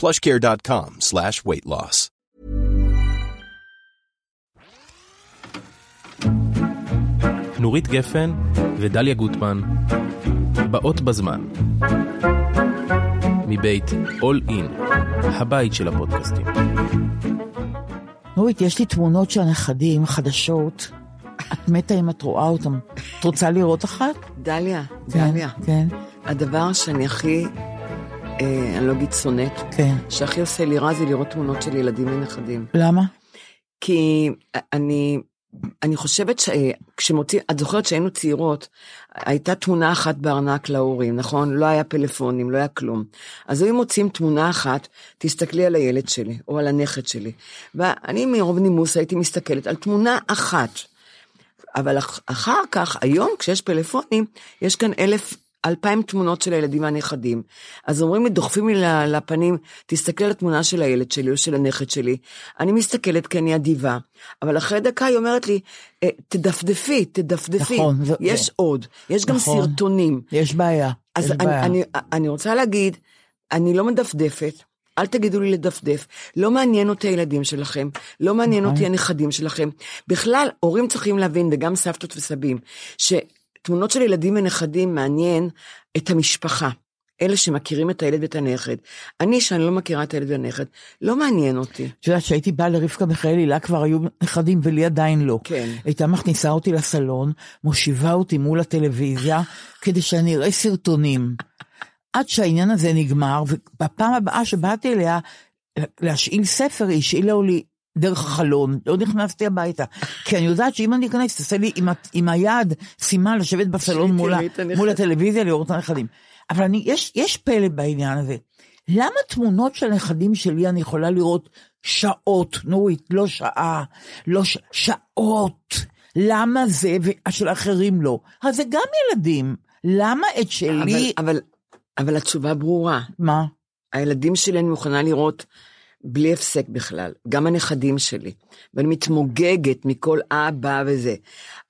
plushcare.com slash weight loss. נורית גפן ודליה גוטמן, באות בזמן. מבית All In, הבית של הפודקאסטים. נורית, יש לי תמונות של הנכדים, חדשות. את מתה אם את רואה אותם. את רוצה לראות אחת? דליה, כן, דליה. כן, הדבר שאני הכי, אה, אני לא אגיד שונאת, כן. שהכי עושה לי רע זה לראות תמונות של ילדים ונכדים. למה? כי אני, אני חושבת שכשמוציא, את זוכרת שהיינו צעירות, הייתה תמונה אחת בארנק להורים, נכון? לא היה פלאפונים, לא היה כלום. אז היו מוצאים תמונה אחת, תסתכלי על הילד שלי, או על הנכד שלי. ואני מרוב נימוס הייתי מסתכלת על תמונה אחת. אבל אח- אחר כך, היום כשיש פלאפונים, יש כאן אלף, אלפיים תמונות של הילדים והנכדים. אז אומרים לי, דוחפים לי לפנים, תסתכל על התמונה של הילד שלי או של הנכד שלי. אני מסתכלת כי אני אדיבה, אבל אחרי דקה היא אומרת לי, "אה, תדפדפי, תדפדפי. נכון, יש זה- עוד, יש גם נכון. סרטונים. יש בעיה. אז יש אני, בעיה. אני, אני רוצה להגיד, אני לא מדפדפת, אל תגידו לי לדפדף, לא מעניין אותי הילדים שלכם, לא מעניין נכון. אותי הנכדים שלכם. בכלל, הורים צריכים להבין, וגם סבתות וסבים, שתמונות של ילדים ונכדים מעניין את המשפחה. אלה שמכירים את הילד ואת הנכד. אני, שאני לא מכירה את הילד והנכד, לא מעניין אותי. את יודעת שהייתי באה לרבקה מיכאלי, לה כבר היו נכדים ולי עדיין לא. כן. הייתה מכניסה אותי לסלון, מושיבה אותי מול הטלוויזיה, כדי שאני אראה סרטונים. עד שהעניין הזה נגמר, ובפעם הבאה שבאתי אליה להשאיל ספר, היא השאילה לי דרך החלון, לא נכנסתי הביתה. כי אני יודעת שאם אני אכנס, תעשה לי עם, עם היד סימן לשבת בסלון מול. מול הטלוויזיה לראות את הנכדים. אבל אני, יש, יש פלא בעניין הזה. למה תמונות של הנכדים שלי אני יכולה לראות שעות, נורית, לא שעה, לא ש... שעות. למה זה ושל אחרים לא? אז זה גם ילדים. למה את שלי... אבל, אבל, אבל התשובה ברורה. מה? הילדים שלי אני מוכנה לראות בלי הפסק בכלל, גם הנכדים שלי. ואני מתמוגגת מכל אבא וזה.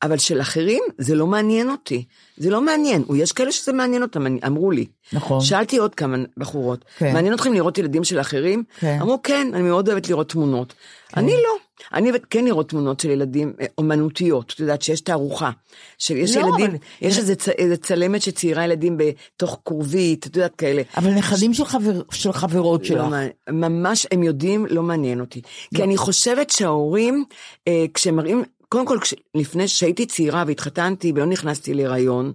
אבל של אחרים זה לא מעניין אותי. זה לא מעניין. יש כאלה שזה מעניין אותם, אמרו לי. נכון. שאלתי עוד כמה בחורות, כן. מעניין אתכם לראות ילדים של אחרים? כן. אמרו כן, אני מאוד אוהבת לראות תמונות. אני לא. אני כן לראות תמונות של ילדים אה, אומנותיות, את יודעת שיש תערוכה. שיש לא, ילדים, אבל- יש איזה צ- איזה צלמת שציירה ילדים בתוך כרובית, את יודעת כאלה. אבל נכדים של, חבר, של חברות שלך. לא, מעניין. ממש הם יודעים, לא מעניין אותי. כי אני חושבת שההורים, אה, כשהם מראים, קודם כל, כש, לפני שהייתי צעירה והתחתנתי ולא נכנסתי להיריון,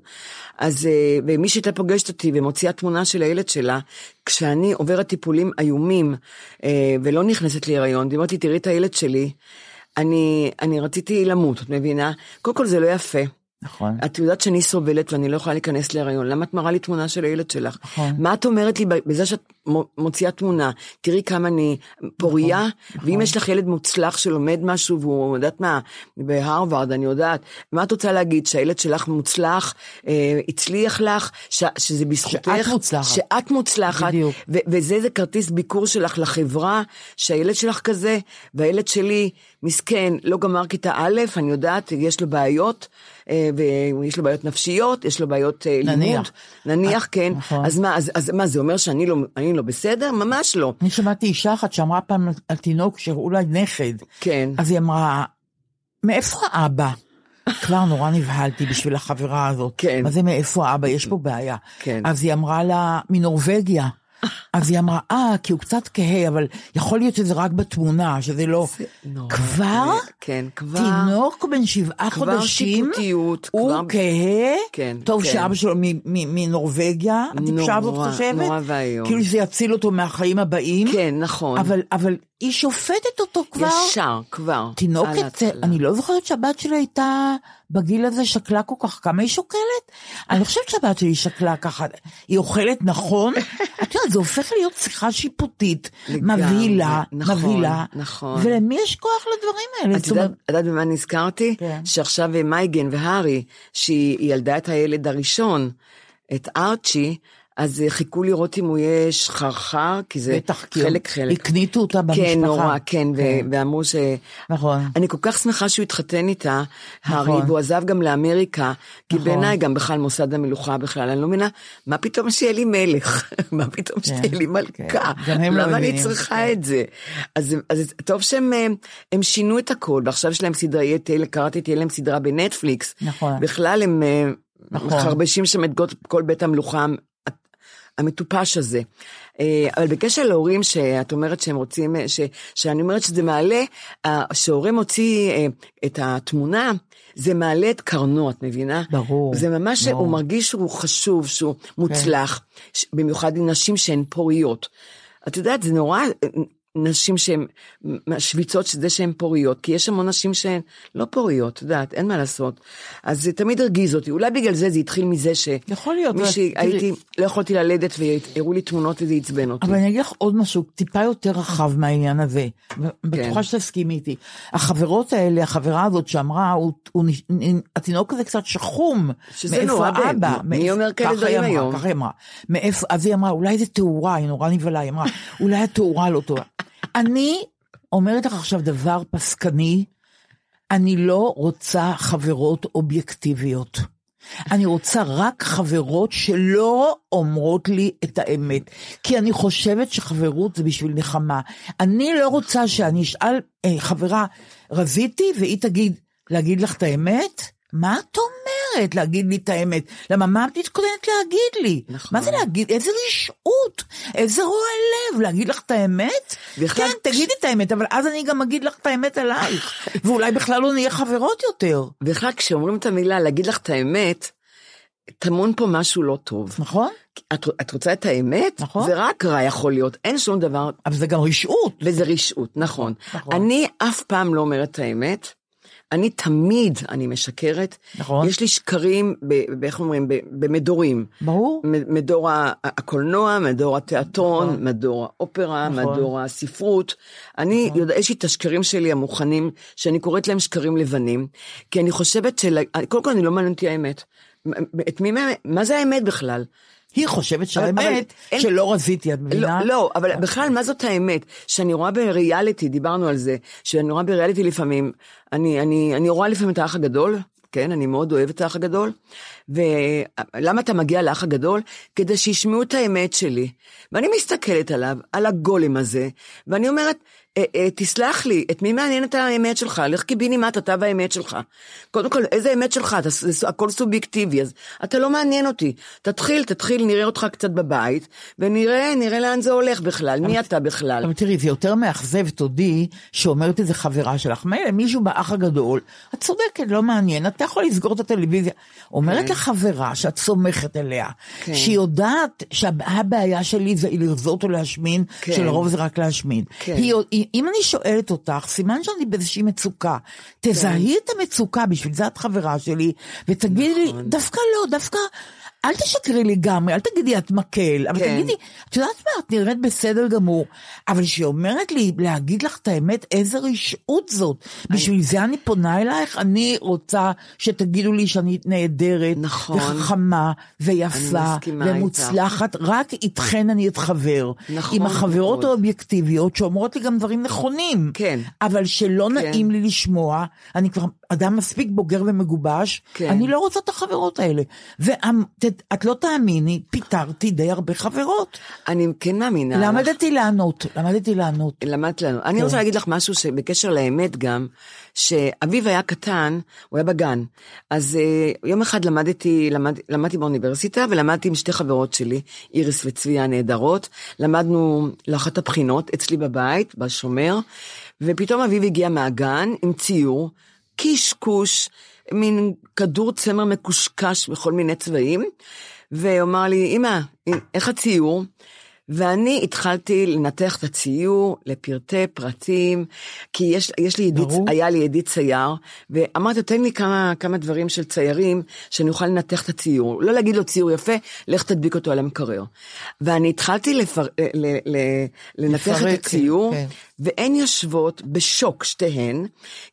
אז אה, ומי שהייתה פוגשת אותי ומוציאה תמונה של הילד שלה, כשאני עוברת טיפולים איומים אה, ולא נכנסת להיריון, והיא אומרת לי, תראי את הילד שלי, אני, אני רציתי למות, את מבינה? קודם כל זה לא יפה. נכון. את יודעת שאני סובלת ואני לא יכולה להיכנס להיריון, למה את מראה לי תמונה של הילד שלך? נכון. מה את אומרת לי בזה שאת מוציאה תמונה, תראי כמה אני פוריה, ואם יש לך ילד מוצלח שלומד משהו והוא, יודעת מה, בהרווארד, אני יודעת, מה את רוצה להגיד, שהילד שלך מוצלח, אה, הצליח לך, ש, שזה בזכותך, שאת מוצלחת. שאת מוצלחת, בדיוק. ו- וזה זה כרטיס ביקור שלך לחברה, שהילד שלך כזה, והילד שלי מסכן, לא גמר כיתה א', אני יודעת, יש לו בעיות, אה, ויש לו בעיות נפשיות, יש לו בעיות אה, נניח. לימוד, נניח, כן, נכון. אז מה, אז, אז מה, זה אומר שאני לא, אני לא בסדר? ממש לא. אני שמעתי אישה אחת שאמרה פעם על תינוק שאולי נכד. כן. אז היא אמרה, מאיפה האבא? כבר נורא נבהלתי בשביל החברה הזאת. כן. מה זה מאיפה האבא? יש פה בעיה. כן. אז היא אמרה לה, מנורבגיה. אז היא אמרה, אה, כי הוא קצת כהה, אבל יכול להיות שזה רק בתמונה, שזה לא... נורא. כבר? כן, כבר. תינוק בן שבעה כבר חודשים, הוא כהה, כן, טוב כן. שאבא שלו מנורבגיה, הטיפשה הזאת נורא, חושבת, נורא ואיום. כאילו שזה יציל אותו מהחיים הבאים, כן, נכון. אבל היא שופטת אותו כבר, ישר, כבר. תינוקת. אני לא זוכרת שהבת שלה הייתה בגיל הזה שקלה כל כך, כמה היא שוקלת? אני לא חושבת שהבת שלי שקלה ככה, היא אוכלת נכון, את יודעת, זה הופך להיות שיחה שיפוטית, לגמרי, מבהילה, נכון, מבהילה, נכון. ולמי יש כוח לדברים האלה? את יודעת, במה נזכרתי? כן. שעכשיו מייגן והארי, שהיא ילדה את הילד הראשון, את ארצ'י, אז אה, חיכו לראות אם הוא יהיה שחרחר, כי זה בטח, כי חלק חלק. הקניטו אותה במשפחה. כן, נורא, כן, כן. ואמרו ש... נכון. אני כל כך שמחה שהוא התחתן איתה, הארי, נכון. והוא עזב גם לאמריקה, כי נכון. בעיניי גם בכלל מוסד המלוכה בכלל, אני לא מבינה, מה פתאום שיהיה לי מלך? מה פתאום שיהיה לי מלכה? כן. גם הם לא למה אני מבינים. צריכה את זה? אז, אז טוב שהם אה, הם שינו את הכל, ועכשיו יש להם סדרה, קראתי, תהיה להם סדרה בנטפליקס. נכון. בכלל הם אה, נכון. מחרבשים שם את כל בית המלוכה המטופש הזה. אה, אבל בקשר להורים שאת אומרת שהם רוצים, ש, שאני אומרת שזה מעלה, אה, שהורה מוציא אה, את התמונה, זה מעלה את קרנו, את מבינה? ברור, זה ממש, ברור. הוא מרגיש שהוא חשוב, שהוא מוצלח, ש- במיוחד עם נשים שהן פוריות. את יודעת, זה נורא, נשים שהן משוויצות שזה שהן פוריות, כי יש המון נשים שהן לא פוריות, את יודעת, אין מה לעשות. אז זה תמיד הרגיז אותי, אולי בגלל זה זה התחיל מזה ש... יכול להיות, מישהי, הייתי, לא יכולתי ללדת והראו לי תמונות וזה עצבן אותי. אבל אני אגיד לך עוד משהו טיפה יותר רחב מהעניין הזה, כן. בטוחה שתסכימי איתי. החברות האלה, החברה הזאת שאמרה, התינוק הזה קצת שחום, שזה מאיפה נורא האבא? באמת. מי מאיפה- אומר כאלה דברים היום? ככה היא אמרה, מאיפה, אז היא אמרה, אולי זה תאורה, היא נורא נבהלה, היא אמרה, אולי התאורה לא טובה. אני אומרת לך עכשיו דבר פסקני, אני לא רוצה חברות אובייקטיביות. אני רוצה רק חברות שלא אומרות לי את האמת. כי אני חושבת שחברות זה בשביל נחמה. אני לא רוצה שאני אשאל אה, חברה, רזיתי, והיא תגיד, להגיד לך את האמת? מה את אומרת להגיד לי את האמת? למה מה את מתכוננת להגיד לי? נכון. מה זה להגיד? איזה רשעות, איזה רוע לב, להגיד לך את האמת? בכלל, כן, תגידי את האמת, אבל אז אני גם אגיד לך את האמת עלייך. ואולי בכלל לא נהיה חברות יותר, בכלל, כשאומרים את המילה להגיד לך את האמת, טמון פה משהו לא טוב. נכון? את, את רוצה את האמת? נכון. זה רק רע יכול להיות, אין שום דבר, אבל זה גם רשעות. וזה רשעות, נכון. נכון. אני אף פעם לא אומרת את האמת. אני תמיד, אני משקרת. נכון. יש לי שקרים, איך אומרים, במדורים. ברור. מדור הקולנוע, מדור התיאטרון, נכון. מדור האופרה, נכון. מדור הספרות. אני יודע, יש לי את השקרים שלי המוכנים, שאני קוראת להם שקרים לבנים, כי אני חושבת של... קודם כל, אני לא מעניין אותי האמת. את מי, מה זה האמת בכלל? היא חושבת אבל שהאמת אין- שלא רזיתי, את לא, מבינה? לא, אבל בכלל, מה זאת האמת? שאני רואה בריאליטי, דיברנו על זה, שאני רואה בריאליטי לפעמים, אני, אני, אני רואה לפעמים את האח הגדול, כן, אני מאוד אוהבת את האח הגדול, ולמה אתה מגיע לאח הגדול? כדי שישמעו את האמת שלי. ואני מסתכלת עליו, על הגולם הזה, ואני אומרת, אה, אה, תסלח לי, את מי מעניינת האמת שלך? לך קיבינימט, אתה והאמת שלך. קודם כל, איזה אמת שלך? אתה, הכל סובייקטיבי, אז אתה לא מעניין אותי. תתחיל, תתחיל, נראה אותך קצת בבית, ונראה, נראה לאן זה הולך בכלל, מי אתה בכלל. אבל תראי, זה יותר מאכזב, תודי, שאומרת איזה חברה שלך, מילא מישהו באח הגדול, את צודקת, לא מעניין, אתה יכול לסגור את הטלוויזיה. אומרת לך חברה שאת סומכת עליה, כן. שהיא יודעת שהבעיה שלי זה לרזות או להשמין, כן. שלרוב זה רק להשמין. כן. היא- אם אני שואלת אותך, סימן שאני באיזושהי מצוקה, תזהי את המצוקה, בשביל זה את חברה שלי, ותגידי לי, נכון. דווקא לא, דווקא... אל תשקרי לגמרי, אל תגידי את מקל, אבל כן. תגידי, את יודעת מה, את נראית בסדר גמור. אבל כשהיא אומרת לי להגיד לך את האמת, איזה רשעות זאת. בשביל זה אני פונה אלייך, אני רוצה שתגידו לי שאני נהדרת, נכון. וחכמה, ויפה, אני מסכימה איתך. ומוצלחת, רק איתכן אני אתחבר. נכון עם החברות מאוד. האובייקטיביות שאומרות לי גם דברים נכונים. כן. אבל שלא כן. נעים לי לשמוע, אני כבר אדם מספיק בוגר ומגובש, כן. אני לא רוצה את החברות האלה. ואת לא תאמיני, פיטרתי די הרבה חברות. אני כן מאמינה. לך. למדתי לענות, למדתי לענות. למדת לנו. אני כן. רוצה להגיד לך משהו שבקשר לאמת גם, שאביו היה קטן, הוא היה בגן. אז uh, יום אחד למדתי, למד, למדתי באוניברסיטה ולמדתי עם שתי חברות שלי, איריס וצביה הנהדרות. למדנו לאחת הבחינות אצלי בבית, בשומר, ופתאום אביו הגיע מהגן עם ציור, קשקוש, מין כדור צמר מקושקש בכל מיני צבעים, ואמר לי, אמא, איך הציור? ואני התחלתי לנתח את הציור לפרטי פרטים, כי יש, יש לי ידיד. היה לי ידיד צייר, ואמרתי תן לי כמה, כמה דברים של ציירים, שאני אוכל לנתח את הציור. לא להגיד לו ציור יפה, לך תדביק אותו על המקרר. ואני התחלתי לפר, ל, ל, ל, לנתח לפרק, את הציור, כן. והן יושבות בשוק שתיהן,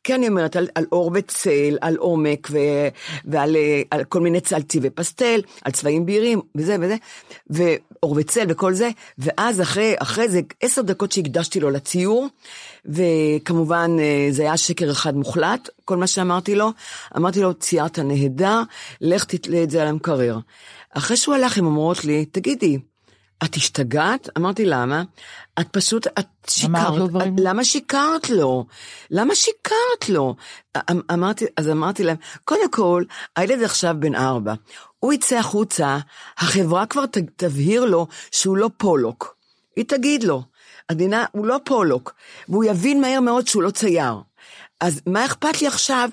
כי אני אומרת על, על אור וצל, על עומק ו, ועל אה, על כל מיני צל צבעי פסטל, על צבעים בהירים וזה וזה, ואור וצל וכל זה, ואז אחרי, אחרי זה עשר דקות שהקדשתי לו לציור, וכמובן אה, זה היה שקר אחד מוחלט, כל מה שאמרתי לו, אמרתי לו ציירת נהדר, לך תתלה את זה על המקרר. אחרי שהוא הלך הן אומרות לי, תגידי, את השתגעת? אמרתי, למה? את פשוט, את לו שיקרת, דברים? את- למה שיקרת לו? למה שיקרת לו? אמ- אמרתי, אז אמרתי להם, קודם כל, הילד עכשיו בן ארבע, הוא יצא החוצה, החברה כבר ת- תבהיר לו שהוא לא פולוק. היא תגיד לו, המדינה, הוא לא פולוק, והוא יבין מהר מאוד שהוא לא צייר. אז מה אכפת לי עכשיו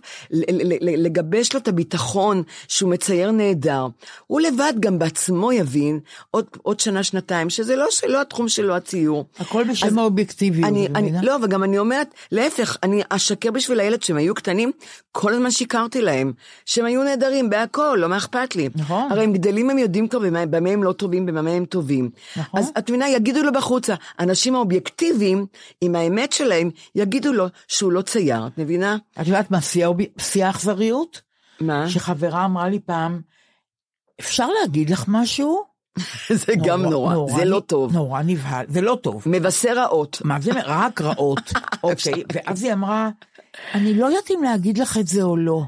לגבש לו את הביטחון שהוא מצייר נהדר? הוא לבד גם בעצמו יבין עוד, עוד שנה, שנתיים, שזה לא, שלא התחום שלו הציור. הכל בשם האובייקטיביות, אני, מבינה? לא, וגם אני אומרת, להפך, אני אשקר בשביל הילד שהם היו קטנים, כל הזמן שיקרתי להם, שהם היו נהדרים בהכל, לא מה אכפת לי. נכון. הרי הם גדלים, הם יודעים כבר במה, במה הם לא טובים, במה הם טובים. נכון. אז את מבינה, יגידו לו בחוצה, האנשים האובייקטיביים, עם האמת שלהם, יגידו לו שהוא לא צייר, את מבינה? את יודעת מה שיא האכזריות? מה? שחברה אמרה לי פעם, אפשר להגיד לך משהו? זה גם נורא, זה לא נ- טוב. נורא נבהל, זה לא טוב. מבשר רעות. מה זה, רק רעות. אוקיי, ואז היא אמרה, אני לא יודעת אם להגיד לך את זה או לא.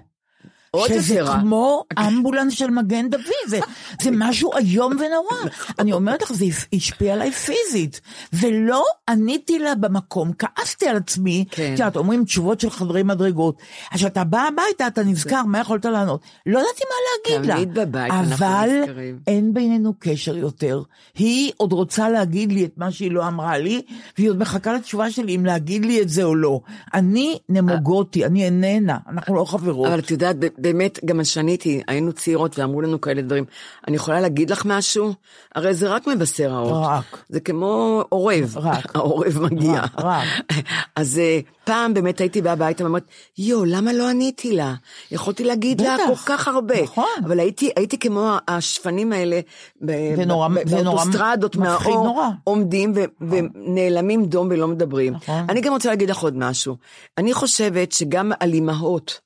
שזה. כמו אמבולנס של מגן דוד, זה, זה משהו איום ונורא. אני אומרת לך, זה השפיע עליי פיזית, ולא עניתי לה במקום, כעסתי על עצמי, כן. את יודעת, אומרים תשובות של חדרי מדרגות. אז כשאתה בא הביתה, אתה נזכר, מה יכולת לענות? לא ידעתי מה להגיד לה. תמיד בבית אנחנו אבל. אין בינינו קשר יותר. היא עוד רוצה להגיד לי את מה שהיא לא אמרה לי, והיא עוד מחכה לתשובה שלי אם להגיד לי את זה או לא. אני נמוגותי, אני איננה, אנחנו לא חברות. אבל את יודעת, באמת, גם כשאניתי, היינו צעירות ואמרו לנו כאלה דברים. אני יכולה להגיד לך משהו? הרי זה רק מבשר רעות. רק. זה כמו עורב. רק. העורב מגיע. רק, רק. אז אה, פעם באמת הייתי באה הביתה ואומרת, יואו, למה לא עניתי לה? יכולתי להגיד לה. כל כך הרבה. נכון. אבל הייתי, הייתי כמו השפנים האלה, באוטוסטרדות מהאור, נורא. עומדים ו- ונעלמים דום ולא מדברים. נכון. אני גם רוצה להגיד לך עוד משהו. אני חושבת שגם על אימהות,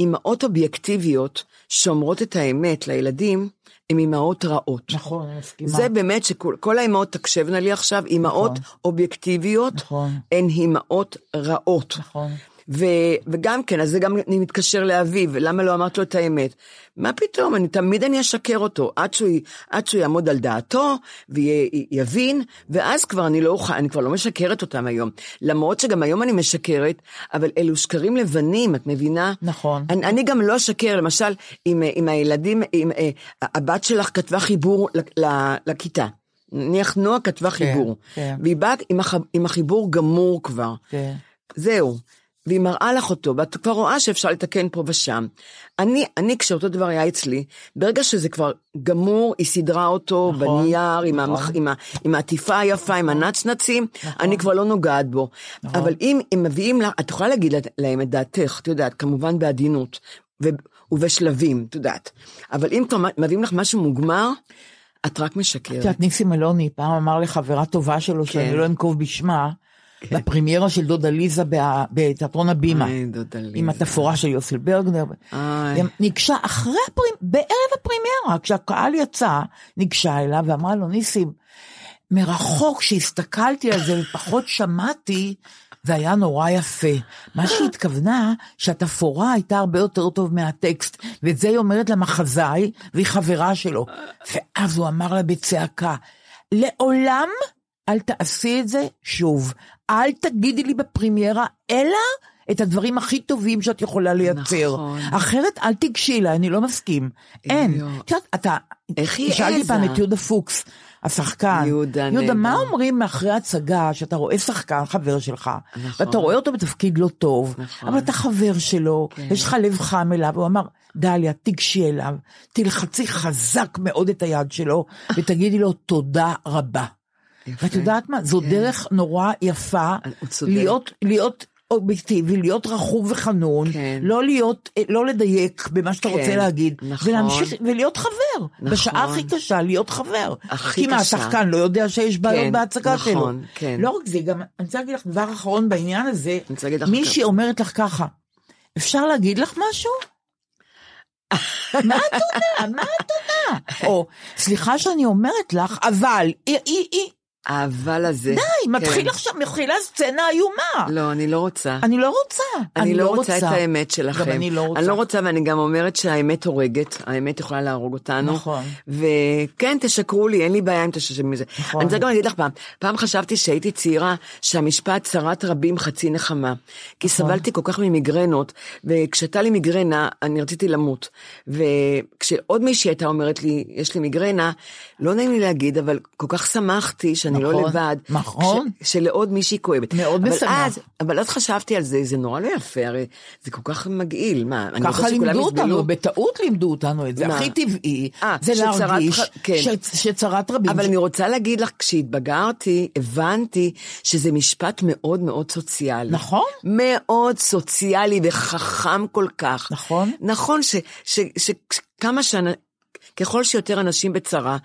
אימהות אובייקטיביות שאומרות את האמת לילדים, הן אימהות רעות. נכון, אני מסכימה. זה באמת שכל כל האימהות תקשבנה לי עכשיו, אימהות אובייקטיביות, נכון. הן אימהות רעות. נכון. ו, וגם כן, אז זה גם אני מתקשר לאביו, למה לא אמרת לו את האמת? מה פתאום, אני תמיד אני אשקר אותו, עד שהוא, עד שהוא יעמוד על דעתו, ויבין, ואז כבר אני לא אוכל, אני כבר לא משקרת אותם היום. למרות שגם היום אני משקרת, אבל אלו שקרים לבנים, את מבינה? נכון. אני, אני גם לא אשקר, למשל, עם, עם הילדים, עם, אה, הבת שלך כתבה חיבור ל- ל- לכיתה. נניח נועה כתבה חיבור, כן. והיא באה עם, הח, עם החיבור גמור כבר. כן. זהו. והיא מראה לך אותו, ואת כבר רואה שאפשר לתקן פה ושם. אני, אני, כשאותו דבר היה אצלי, ברגע שזה כבר גמור, היא סידרה אותו נכון, בנייר, עם, נכון. המח, עם, ה, עם העטיפה היפה, עם הנצנצים, אני כבר לא נוגעת בו. נכון. אבל אם הם מביאים לך, את יכולה להגיד להם את דעתך, את יודעת, כמובן בעדינות. ו, ובשלבים, את יודעת. אבל אם כבר מביאים לך משהו מוגמר, את רק את משקרת. יודעת, ניסים אלוני פעם אמר לחברה טובה שלו, שאני כן. לא אנקוב בשמה, בפרמיירה של דודה ליזה בתיאטרון הבימה. איי, דודה ליזה. עם התפאורה של יוסל ברגנר. גם ניגשה אחרי הפרימ... בערב הפרימיירה, כשהקהל יצא, ניגשה אליו ואמרה לו, ניסים, מרחוק כשהסתכלתי על זה ופחות שמעתי, זה היה נורא יפה. מה שהיא התכוונה, שהתפאורה הייתה הרבה יותר טוב מהטקסט, ואת זה היא אומרת למחזאי, והיא חברה שלו. ואז הוא אמר לה בצעקה, לעולם אל תעשי את זה שוב. אל תגידי לי בפרימיירה, אלא את הדברים הכי טובים שאת יכולה לייצר. נכון. אחרת אל תיגשי אליי, אני לא מסכים. אין. את יודעת, אתה... איך היא שאלתי העזה? פעם את יהודה פוקס, השחקן. יהודה, יהודה, מה נהדר. אומרים מאחרי הצגה, שאתה רואה שחקן חבר שלך, נכון. ואתה רואה אותו בתפקיד לא טוב, נכון. אבל אתה חבר שלו, כן. יש לך לב חם אליו, הוא אמר, דליה, תיגשי אליו, תלחצי חזק מאוד את היד שלו, ותגידי לו תודה רבה. יפה. ואת יודעת מה? זו דרך נורא יפה צודק. להיות, להיות אובייקטיבי, להיות רכוב וחנון, כן. לא להיות, לא לדייק במה שאתה כן, רוצה להגיד, נכון. ולהמשיך, ולהיות חבר, נכון. בשעה הכי קשה, להיות חבר. הכי כי מה, קשה. השחקן לא יודע שיש בעיות כן, בהצגה נכון, שלו. כן. לא רק זה, גם, אני רוצה להגיד לך דבר אחרון בעניין הזה, מישהי. אומרת לך ככה, אפשר להגיד לך משהו? מה את עונה? מה את עונה? או, סליחה שאני אומרת לך, אבל, היא, היא, היא, האבל הזה. די, מתחיל כן. עכשיו, מתחילה סצנה איומה. לא, אני לא רוצה. אני לא רוצה. אני לא רוצה את האמת שלכם. גם אני לא רוצה. אני לא רוצה, ואני גם אומרת שהאמת הורגת, האמת יכולה להרוג אותנו. נכון. וכן, תשקרו לי, אין לי בעיה אם תשקרו מזה. נכון. אני רוצה גם להגיד לך פעם, פעם חשבתי שהייתי צעירה, שהמשפט צרת רבים חצי נחמה. כי נכון. סבלתי כל כך ממיגרנות, וכשהייתה לי מיגרנה, אני רציתי למות. וכשעוד מישהי הייתה אומרת לי, יש לי מיגרנה, לא נעים לי להגיד, אבל כל כך שמחתי שאני לא נכון, לבד. נכון. כש- שלעוד מישהי כואבת. מאוד אבל משמח. אז, אבל אז חשבתי על זה, זה נורא לא יפה, הרי זה כל כך מגעיל, מה, אני רוצה ככה שכולם לימדו יסבלו? אותנו, בטעות לימדו אותנו את זה. מה? הכי טבעי אה, זה שצרת להרגיש כן. ש- שצרת רבים. אבל אני רוצה להגיד לך, כשהתבגרתי, הבנתי שזה משפט מאוד מאוד סוציאלי. נכון. מאוד סוציאלי וחכם כל כך. נכון. נכון ש- ש- ש- כמה שנה... ככל שיותר אנשים בצרה,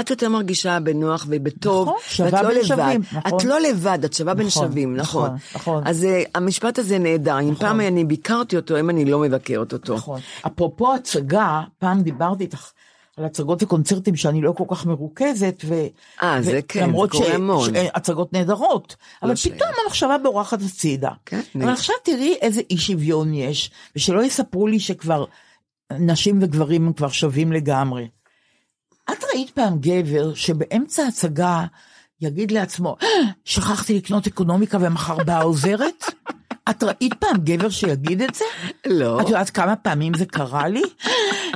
את יותר מרגישה בנוח ובטוב, נכון, שווה ואת לא בין לבד. שווים, נכון. את לא לבד, את שווה בין נכון, שווים, נכון. נכון, נכון. אז uh, המשפט הזה נהדר, אם פעם אני ביקרתי אותו, אם אני לא מבקרת אותו. נכון. אפרופו הצגה, פעם דיברתי איתך על הצגות וקונצרטים שאני לא כל כך מרוכזת, ו... אה, זה ו- כן, למרות זה קורה ש- המון. ש- הצגות נהדרות, אבל שייך. פתאום המחשבה בורחת הצידה. כן, אבל עכשיו תראי איזה אי שוויון יש, ושלא יספרו לי שכבר נשים וגברים הם כבר שווים לגמרי. את ראית פעם גבר שבאמצע הצגה יגיד לעצמו, "אה, שכחתי לקנות אקונומיקה ומחר באה עוזרת? את ראית פעם גבר שיגיד את זה? לא. את יודעת כמה פעמים זה קרה לי?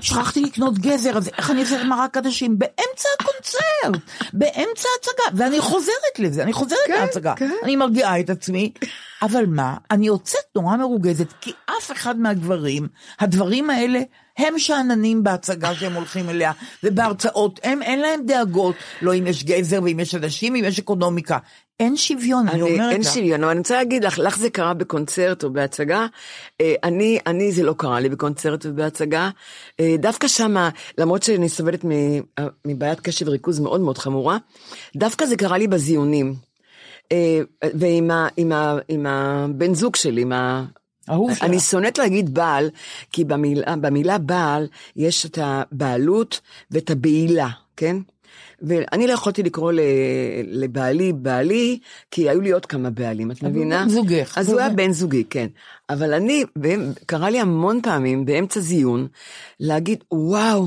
שכחתי לקנות גזר, אז איך אני אעשה מרק עדשים? באמצע הקונצרט, באמצע ההצגה, ואני חוזרת לזה, אני חוזרת כן, להצגה. כן. אני מרגיעה את עצמי, אבל מה, אני יוצאת נורא מרוגזת, כי אף אחד מהגברים, הדברים האלה הם שאננים בהצגה שהם הולכים אליה, ובהרצאות, הם אין להם דאגות, לא אם יש גזר ואם יש אנשים, אם יש אקונומיקה. אין שוויון, אני, אני, אומרת אין לך. שוויון, אבל אני רוצה להגיד לך, לך זה קרה בקונצרט או בהצגה, אה, אני, אני זה לא קרה לי בקונצרט ובהצגה, אה, דווקא שמה, למרות שאני סובלת אה, מבעיית קשב וריכוז מאוד מאוד חמורה, דווקא זה קרה לי בזיונים. ועם ה, עם ה, עם הבן זוג שלי, עם ה... אהוב שלך. אני שונאת להגיד בעל, כי במילה, במילה בעל יש את הבעלות ואת הבעילה, כן? ואני לא יכולתי לקרוא לבעלי בעלי, כי היו לי עוד כמה בעלים, את מבינה? זוגך. אז הוא היה. בן זוגי, כן. אבל אני, קרה לי המון פעמים באמצע זיון, להגיד, וואו,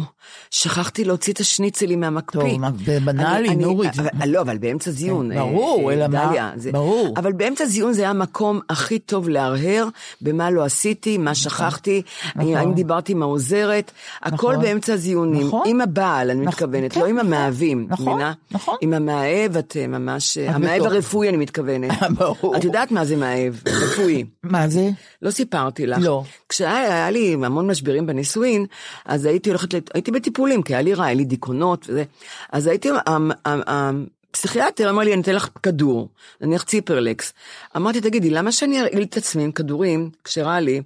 שכחתי להוציא את השניצלי מהמקפיא. טוב, מה, בנאלי, נורית. אבל- לא, אבל באמצע זיון. כן, ברור, אה, אלא מה? ברור. אבל באמצע זיון זה היה המקום הכי טוב להרהר במה לא עשיתי, מה שכחתי, נכון. האם דיברתי עם העוזרת, הכל נכון. באמצע זיונים, נכון. עם הבעל, אני נכון, מתכוונת, כן, לא עם נכון. המאהבים, נכון? נכון. עם המאהב את אה, ממש, המאהב. הרפואי אני מתכוונת. ברור. את יודעת מה זה מאהב, רפואי. מה זה? לא סיפרתי לך. לא. כשהיה היה לי המון משברים בנישואין, אז הייתי הולכת, הייתי בטיפולים, כי היה לי רע, היה לי דיכאונות וזה. אז הייתי, המ- המ- הפסיכיאטר אמר לי, אני אתן לך כדור, נניח ציפרלקס. אמרתי, תגידי, למה שאני ארעיל את עצמי עם כדורים, כשרע לי,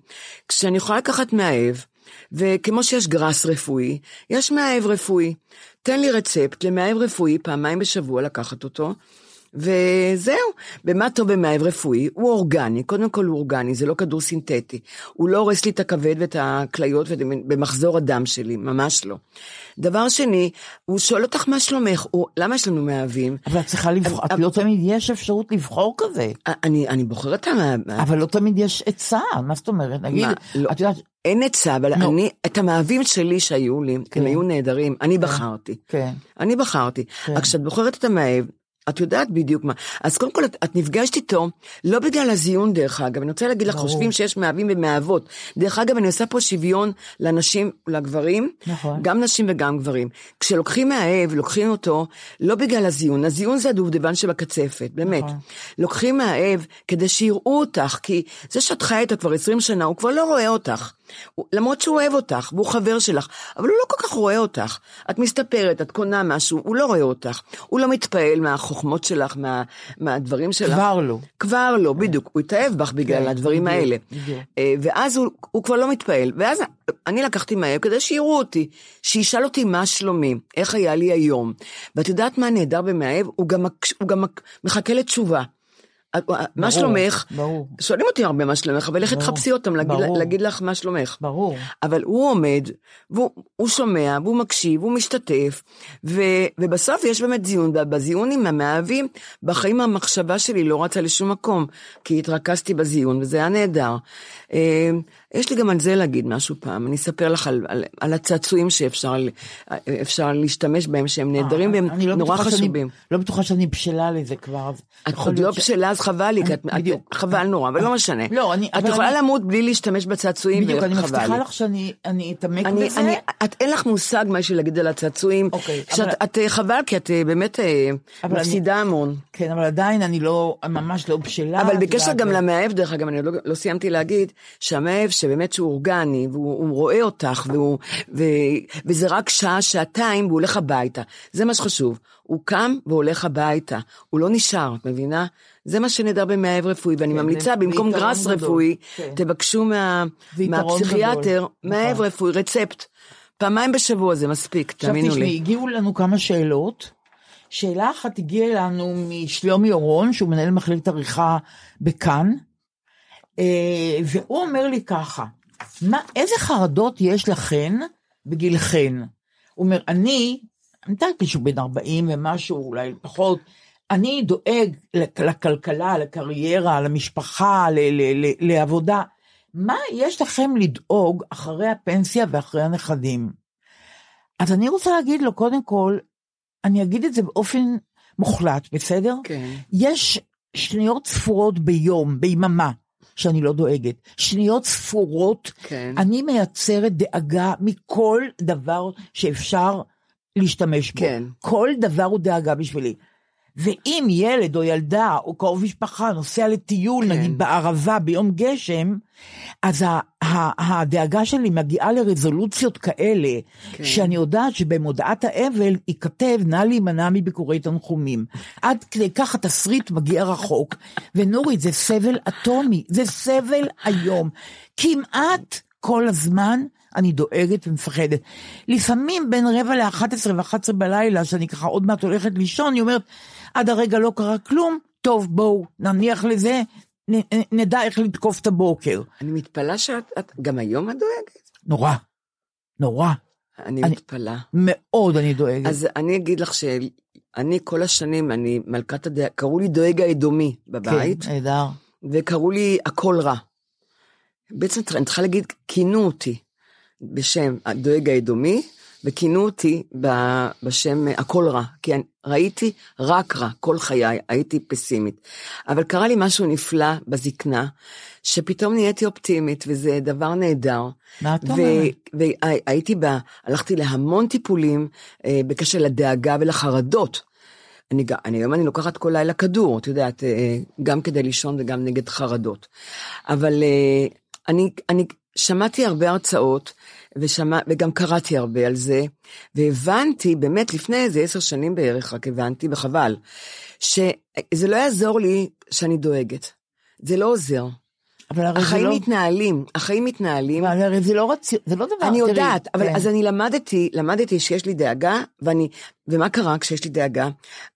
כשאני יכולה לקחת מאהב, וכמו שיש גראס רפואי, יש מאהב רפואי. תן לי רצפט למאהב רפואי פעמיים בשבוע לקחת אותו, וזהו. ומה טוב במאהב רפואי? הוא אורגני, קודם כל הוא אורגני, זה לא כדור סינתטי. הוא לא הורס לי את הכבד ואת הכליות במחזור הדם שלי, ממש לא. דבר שני, הוא שואל אותך מה שלומך, הוא, למה יש לנו מאהבים? אבל את צריכה לבחור, את לא תמיד יש אפשרות לבחור כזה. אני, אני בוחרת את המאהב. אבל לא תמיד יש עצה, מה זאת אומרת? נגיד? לא. את יודעת, אין עצה, אבל נו. אני, את המאהבים שלי שהיו לי, כן. הם היו נהדרים, אני בחרתי. כן. אני בחרתי. כן. כשאת בוחרת את המאהב, את יודעת בדיוק מה. אז קודם כל, את, את נפגשת איתו, לא בגלל הזיון דרך אגב, אני רוצה להגיד לך, ברור. חושבים שיש מאהבים ומאהבות. דרך אגב, אני עושה פה שוויון לנשים, לגברים, נכון. גם נשים וגם גברים. כשלוקחים מאהב, לוקחים אותו, לא בגלל הזיון, הזיון זה הדובדבן שבקצפת, באמת. נכון. לוקחים מאהב כדי שיראו אותך, כי זה שאת חיה איתו כבר 20 שנה, הוא כבר לא רואה אותך. הוא- למרות שהוא אוהב אותך, והוא חבר שלך, אבל הוא לא כל כך רואה אותך. את מסתפרת, את קונה משהו, הוא לא רואה אותך. הוא לא מתפעל מהחוכמות שלך, מה, מהדברים שלך. כבר לא. כבר לא, בדיוק. הוא התאהב בך בגלל כן, הדברים האלה. אה, ואז הוא, הוא כבר לא מתפעל. ואז אני לקחתי מהר כדי שיראו אותי, שישאל אותי מה שלומי, איך היה לי היום. ואת יודעת מה נהדר במאהב? הוא גם, הוא גם מחכה לתשובה. מה שלומך? ברור. שואלים אותי הרבה מה שלומך, אבל לכי תחפשי אותם, להגיד. להגיד לך מה שלומך. ברור. אבל הוא עומד, והוא הוא שומע, והוא מקשיב, והוא משתתף, ו, ובסוף יש באמת זיון, ובזיון עם המאהבים, בחיים המחשבה שלי לא רצה לשום מקום, כי התרכזתי בזיון, וזה היה נהדר. אה, יש לי גם על זה להגיד משהו פעם, אני אספר לך על, על, על הצעצועים שאפשר להשתמש בהם, שהם נהדרים והם לא נורא בטוחה שאני- חשובים. לא בטוחה שאני בשלה לזה כבר. את עוד לא ש- בשלה, אז חבל לי, כי את, בדיוק. את, חבל נורא, אבל לא משנה. לא, אני- את יכולה אני- למות בלי להשתמש בצעצועים, בדיוק, אני מבטיחה לי. לך שאני אני אתעמק אני, בזה. אני, את, אין לך מושג מה יש לי להגיד על הצעצועים. אוקיי, שאת, אבל- את, אה, חבל, כי את אה, באמת אה, מפסידה המון. כן, אבל עדיין אני לא, ממש לא בשלה. אבל את בקשר גם למאהב, דרך אגב, אני לא, לא סיימתי להגיד, שהמאהב שבאמת שהוא אורגני, והוא הוא רואה אותך, והוא, ו, וזה רק שעה, שעתיים, והוא הולך הביתה. זה מה שחשוב. הוא קם והולך הביתה. הוא לא נשאר, את מבינה? זה מה שנהדר במאהב רפואי, ואני כן, ממליצה, במקום גראס גדול. רפואי, כן. תבקשו מה, מהפסיכיאטר, גדול. מאהב נכון. רפואי, רצפט. פעמיים בשבוע זה מספיק, עכשיו תאמינו תשמעי, לי. הגיעו לנו כמה שאלות. שאלה אחת הגיעה אלינו משלומי אורון, שהוא מנהל מחלקת עריכה בכאן, והוא אומר לי ככה, מה, איזה חרדות יש לכן בגילכן? הוא אומר, אני, אני יודעת שהוא בן 40 ומשהו, אולי פחות, אני דואג לכ- לכלכלה, לקריירה, למשפחה, ל- ל- ל- לעבודה. מה יש לכם לדאוג אחרי הפנסיה ואחרי הנכדים? אז אני רוצה להגיד לו, קודם כל, אני אגיד את זה באופן מוחלט, בסדר? כן. יש שניות ספורות ביום, ביממה, שאני לא דואגת. שניות ספורות, כן. אני מייצרת דאגה מכל דבר שאפשר להשתמש בו. כן. כל דבר הוא דאגה בשבילי. ואם ילד או ילדה או קרוב משפחה נוסע לטיול, כן. נגיד בערבה ביום גשם, אז ה- ה- הדאגה שלי מגיעה לרזולוציות כאלה, כן. שאני יודעת שבמודעת האבל ייכתב נא להימנע מביקורי תנחומים. עד כדי כך התסריט מגיע רחוק. ונורית, זה סבל אטומי, זה סבל היום. כמעט כל הזמן אני דואגת ומפחדת. לפעמים בין רבע לאחת עשרה ואחת עשרה בלילה, שאני ככה עוד מעט הולכת לישון, אני אומרת, עד הרגע לא קרה כלום, טוב בואו נניח לזה, נ, נ- נדע איך לתקוף את הבוקר. אני מתפלאה שאת, את, גם היום את דואגת? נורא, נורא, אני אני- מתפלאה. מאוד אני דואגת. אז אני אגיד לך שאני כל השנים, אני מלכת הדעה, קראו לי דואג האדומי בבית, כן, נהדר. וקראו לי הכל רע. בעצם אני צריכה להגיד, כינו אותי בשם הדואג האדומי, וכינו אותי בשם הכל רע, כי אני ראיתי רק רע כל חיי, הייתי פסימית. אבל קרה לי משהו נפלא בזקנה, שפתאום נהייתי אופטימית, וזה דבר נהדר. מה את אומרת? והייתי בה, הלכתי להמון טיפולים אה, בקשר לדאגה ולחרדות. אני, אני היום אני לוקחת כל לילה כדור, את יודעת, אה, גם כדי לישון וגם נגד חרדות. אבל אה, אני, אני שמעתי הרבה הרצאות, ושמע, וגם קראתי הרבה על זה, והבנתי, באמת לפני איזה עשר שנים בערך, רק הבנתי, וחבל, שזה לא יעזור לי שאני דואגת. זה לא עוזר. אבל הרי זה החיים לא... מתנהלים, החיים מתנהלים. אבל הרי זה לא רצי... זה לא דבר... אני תראי, יודעת, אבל כן. אז אני למדתי, למדתי שיש לי דאגה, ואני, ומה קרה כשיש לי דאגה?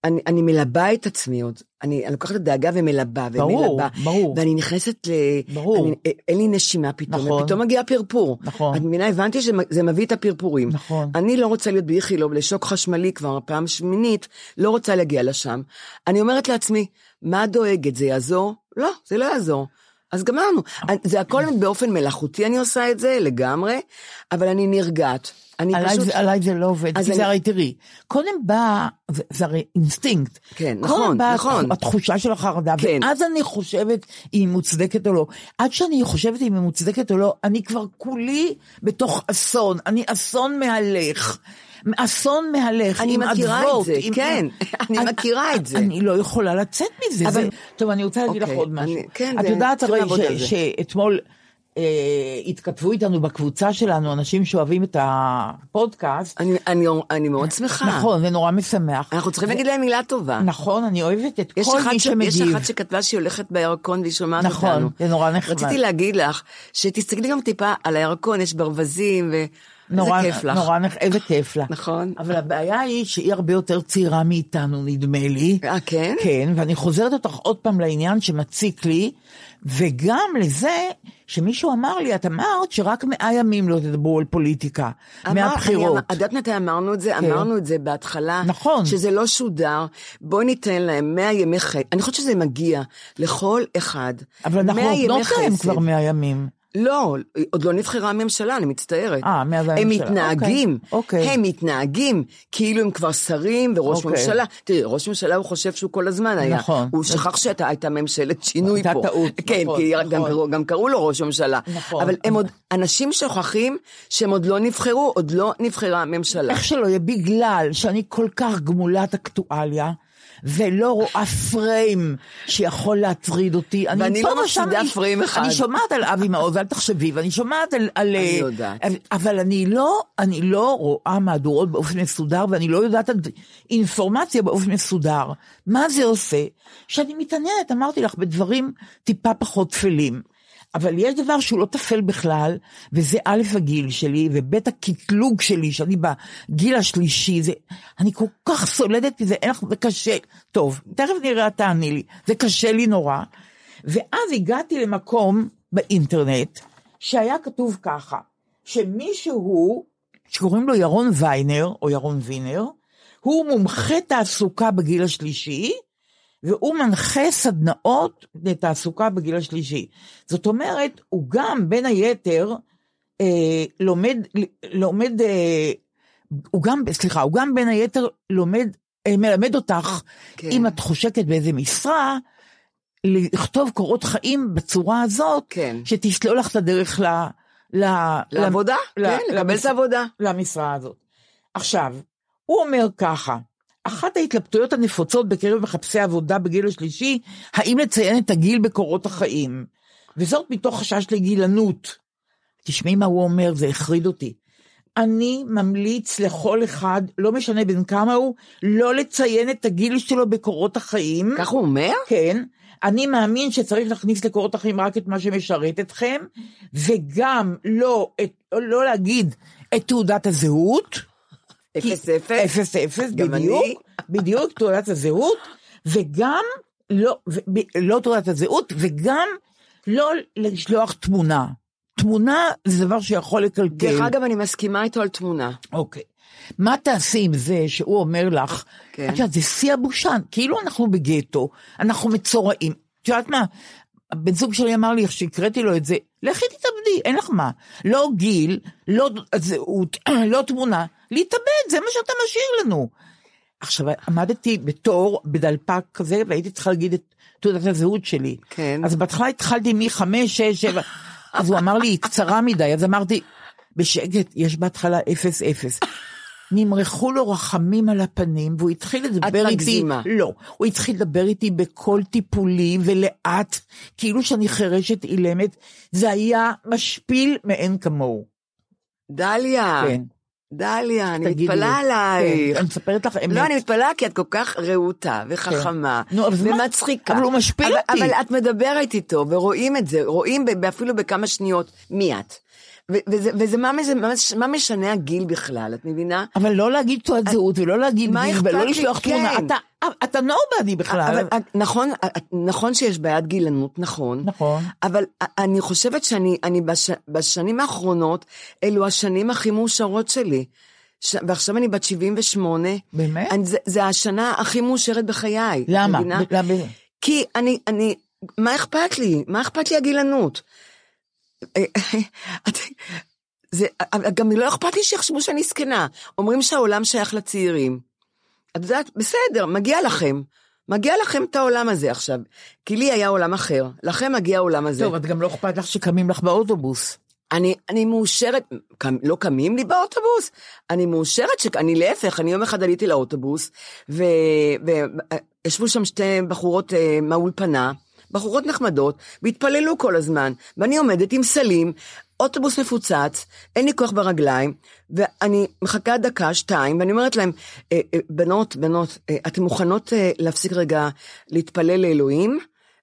אני, אני מלבה את עצמי עוד, אני, אני לוקחת את הדאגה ומלבה, ברור, ומלבה. ברור. ואני נכנסת ל... ברור. אני, אין לי נשימה פתאום, נכון. ופתאום מגיע פרפור. נכון. את מבינה, הבנתי שזה מביא את הפרפורים. נכון. אני לא רוצה להיות באיכילוב לשוק חשמלי כבר פעם שמינית, לא רוצה להגיע לשם. אני אומרת לעצמי, מה דואגת, זה יעזור? לא, זה לא יעזור. אז גמרנו. זה הכל באופן מלאכותי אני עושה את זה לגמרי, אבל אני נרגעת. אני עליי, פשוט... זה, עליי זה לא עובד, כי אני- זה הרי תראי, קודם בא, זה, זה הרי אינסטינקט. כן, קודם נכון, באה נכון. התחושה של החרדה, כן. ואז אני חושבת אם היא מוצדקת או לא. עד שאני חושבת אם היא מוצדקת או לא, אני כבר כולי בתוך אסון, אני אסון מהלך. אסון מהלך, אני עם מכירה את אדוות, זה, עם- כן, אני מכירה את זה. אני לא יכולה לצאת מזה. אבל- זה, טוב, אני רוצה להגיד לך אוקיי, עוד משהו. אני- כן, את יודעת הרי. שאתמול אה, התכתבו איתנו בקבוצה שלנו אנשים שאוהבים את הפודקאסט. אני, אני, אני מאוד שמחה. נכון, זה נורא משמח. אנחנו צריכים להגיד להם מילה טובה. נכון, אני אוהבת את יש כל מי ש- יש שמגיב. אחת שכתבה שהיא הולכת בירקון והיא שומעת נכון, אותנו. זה נורא נחמד. רציתי להגיד לך, שתסתכלי גם טיפה על הירקון, יש ברווזים, נורא, ואיזה כיף לך. נורא, נח- איזה כיף לה. נכון. אבל הבעיה היא שהיא הרבה יותר צעירה מאיתנו, נדמה לי. אה, כן? כן, ואני חוזרת אותך עוד פעם לעניין שמציק לי, וגם לזה שמישהו אמר לי, את אמרת שרק מאה ימים לא תדברו על פוליטיקה, אמר- מהבחירות. אני אמר- את יודעת מתי אמרנו את זה? כן. אמרנו את זה בהתחלה. נכון. שזה לא שודר. בואי ניתן להם 100 ימי חסד. אני חושבת שזה מגיע לכל אחד. אבל אנחנו 100 ימי נותנות להם חסד. כבר מאה ימים. לא, עוד לא נבחרה הממשלה, אני מצטערת. אה, מאז הם הממשלה. מתנהגים, אוקיי. הם מתנהגים כאילו הם כבר שרים וראש אוקיי. ממשלה. תראי, ראש ממשלה הוא חושב שהוא כל הזמן היה. נכון. הוא שכח שהייתה הייתה ממשלת שינוי הייתה פה. טעות, כן, נכון, כי נכון. גם גם קראו לו ראש ממשלה. נכון. אבל הם עוד, אנשים שוכחים שהם עוד לא נבחרו, עוד לא נבחרה הממשלה. איך שלא יהיה, בגלל שאני כל כך גמולת אקטואליה, ולא רואה פריים שיכול להטריד אותי. אני ואני לא מפסידה פריים אחד. אני שומעת על אבי מעוז, אל תחשבי, ואני שומעת על... על אני אה, יודעת. אבל אני לא, אני לא רואה מהדורות באופן מסודר, ואני לא יודעת אינפורמציה באופן מסודר. מה זה עושה? שאני מתעניינת, אמרתי לך, בדברים טיפה פחות טפלים. אבל יש דבר שהוא לא טפל בכלל, וזה א' הגיל שלי, וב' הקטלוג שלי, שאני בגיל השלישי, זה, אני כל כך סולדת מזה, אין לך, זה קשה. טוב, תכף נראה, תעני לי. זה קשה לי נורא. ואז הגעתי למקום באינטרנט, שהיה כתוב ככה, שמישהו, שקוראים לו ירון ויינר, או ירון וינר, הוא מומחה תעסוקה בגיל השלישי, והוא מנחה סדנאות לתעסוקה בגיל השלישי. זאת אומרת, הוא גם בין היתר אה, לומד, לומד, אה, הוא גם, סליחה, הוא גם בין היתר לומד, אה, מלמד אותך, כן. אם את חושקת באיזה משרה, לכתוב קורות חיים בצורה הזאת, כן. שתסלול לך את הדרך ל... ל- לעבודה? ל- כן, לקבל למש- את העבודה. למשרה הזאת. עכשיו, הוא אומר ככה, אחת ההתלבטויות הנפוצות בקרב מחפשי עבודה בגיל השלישי, האם לציין את הגיל בקורות החיים, וזאת מתוך חשש לגילנות. תשמעי מה הוא אומר, זה החריד אותי. אני ממליץ לכל אחד, לא משנה בין כמה הוא, לא לציין את הגיל שלו בקורות החיים. כך הוא אומר? כן. אני מאמין שצריך להכניס לקורות החיים רק את מה שמשרת אתכם, וגם לא, את, לא להגיד את תעודת הזהות. אפס אפס. אפס אפס, בדיוק. בדיוק, תעודת הזהות, וגם לא, לא תעודת הזהות, וגם לא לשלוח תמונה. תמונה זה דבר שיכול לקלקל. דרך אגב, אני מסכימה איתו על תמונה. אוקיי. מה תעשי עם זה שהוא אומר לך, כן. את יודעת, זה שיא הבושה, כאילו אנחנו בגטו, אנחנו מצורעים. את יודעת מה, הבן זוג שלי אמר לי, איך שהקראתי לו את זה, לכי תתאבדי, אין לך מה. לא גיל, לא זהות, לא תמונה, להתאבד, זה מה שאתה משאיר לנו. עכשיו, עמדתי בתור, בדלפק כזה, והייתי צריכה להגיד את תעודת הזהות שלי. כן. אז בהתחלה התחלתי מחמש, שש, שבע, אז הוא אמר לי, היא קצרה מדי, אז אמרתי, בשקט, יש בהתחלה אפס אפס. נמרחו לו רחמים על הפנים, והוא התחיל לדבר איתי, מגזימה. לא, הוא התחיל לדבר איתי בקול טיפולי ולאט, כאילו שאני חירשת אילמת, זה היה משפיל מאין כמוהו. דליה. כן. דליה, אני מתפלאה לי. עלייך. כן, אני מספרת לך אמת. לא, אני מתפלאה כי את כל כך רהוטה וחכמה, כן. נו? ומצחיקה. אבל הוא משפיל אבל- אותי. אבל את מדברת איתו, ורואים את זה, רואים אפילו בכמה שניות מי את. וזה, וזה מה, מה, מה משנה הגיל בכלל, את מבינה? אבל לא להגיד תעודת זהות ולא להגיד גיל ולא? לשלוח תמונה. כן. אתה, אתה נובדי בכלל. אבל, נכון, נכון שיש בעיית גילנות, נכון. נכון. אבל אני חושבת שאני אני בש, בשנים האחרונות, אלו השנים הכי מאושרות שלי. ש, ועכשיו אני בת 78. באמת? אני, זה, זה השנה הכי מאושרת בחיי. למה? למה? כי אני, אני, מה אכפת לי? מה אכפת לי הגילנות? זה, גם לא אכפת לי שיחשבו שאני זקנה. אומרים שהעולם שייך לצעירים. את יודעת, בסדר, מגיע לכם. מגיע לכם את העולם הזה עכשיו. כי לי היה עולם אחר, לכם מגיע העולם הזה. טוב, את גם לא אכפת לך שקמים לך באוטובוס. אני, אני מאושרת, קם, לא קמים לי באוטובוס, אני מאושרת שאני להפך, אני יום אחד עליתי לאוטובוס, וישבו שם שתי בחורות אה, מהאולפנה, בחורות נחמדות, והתפללו כל הזמן, ואני עומדת עם סלים, אוטובוס מפוצץ, אין לי כוח ברגליים, ואני מחכה דקה, שתיים, ואני אומרת להם, אה, אה, בנות, בנות, אה, אתן מוכנות להפסיק רגע להתפלל לאלוהים?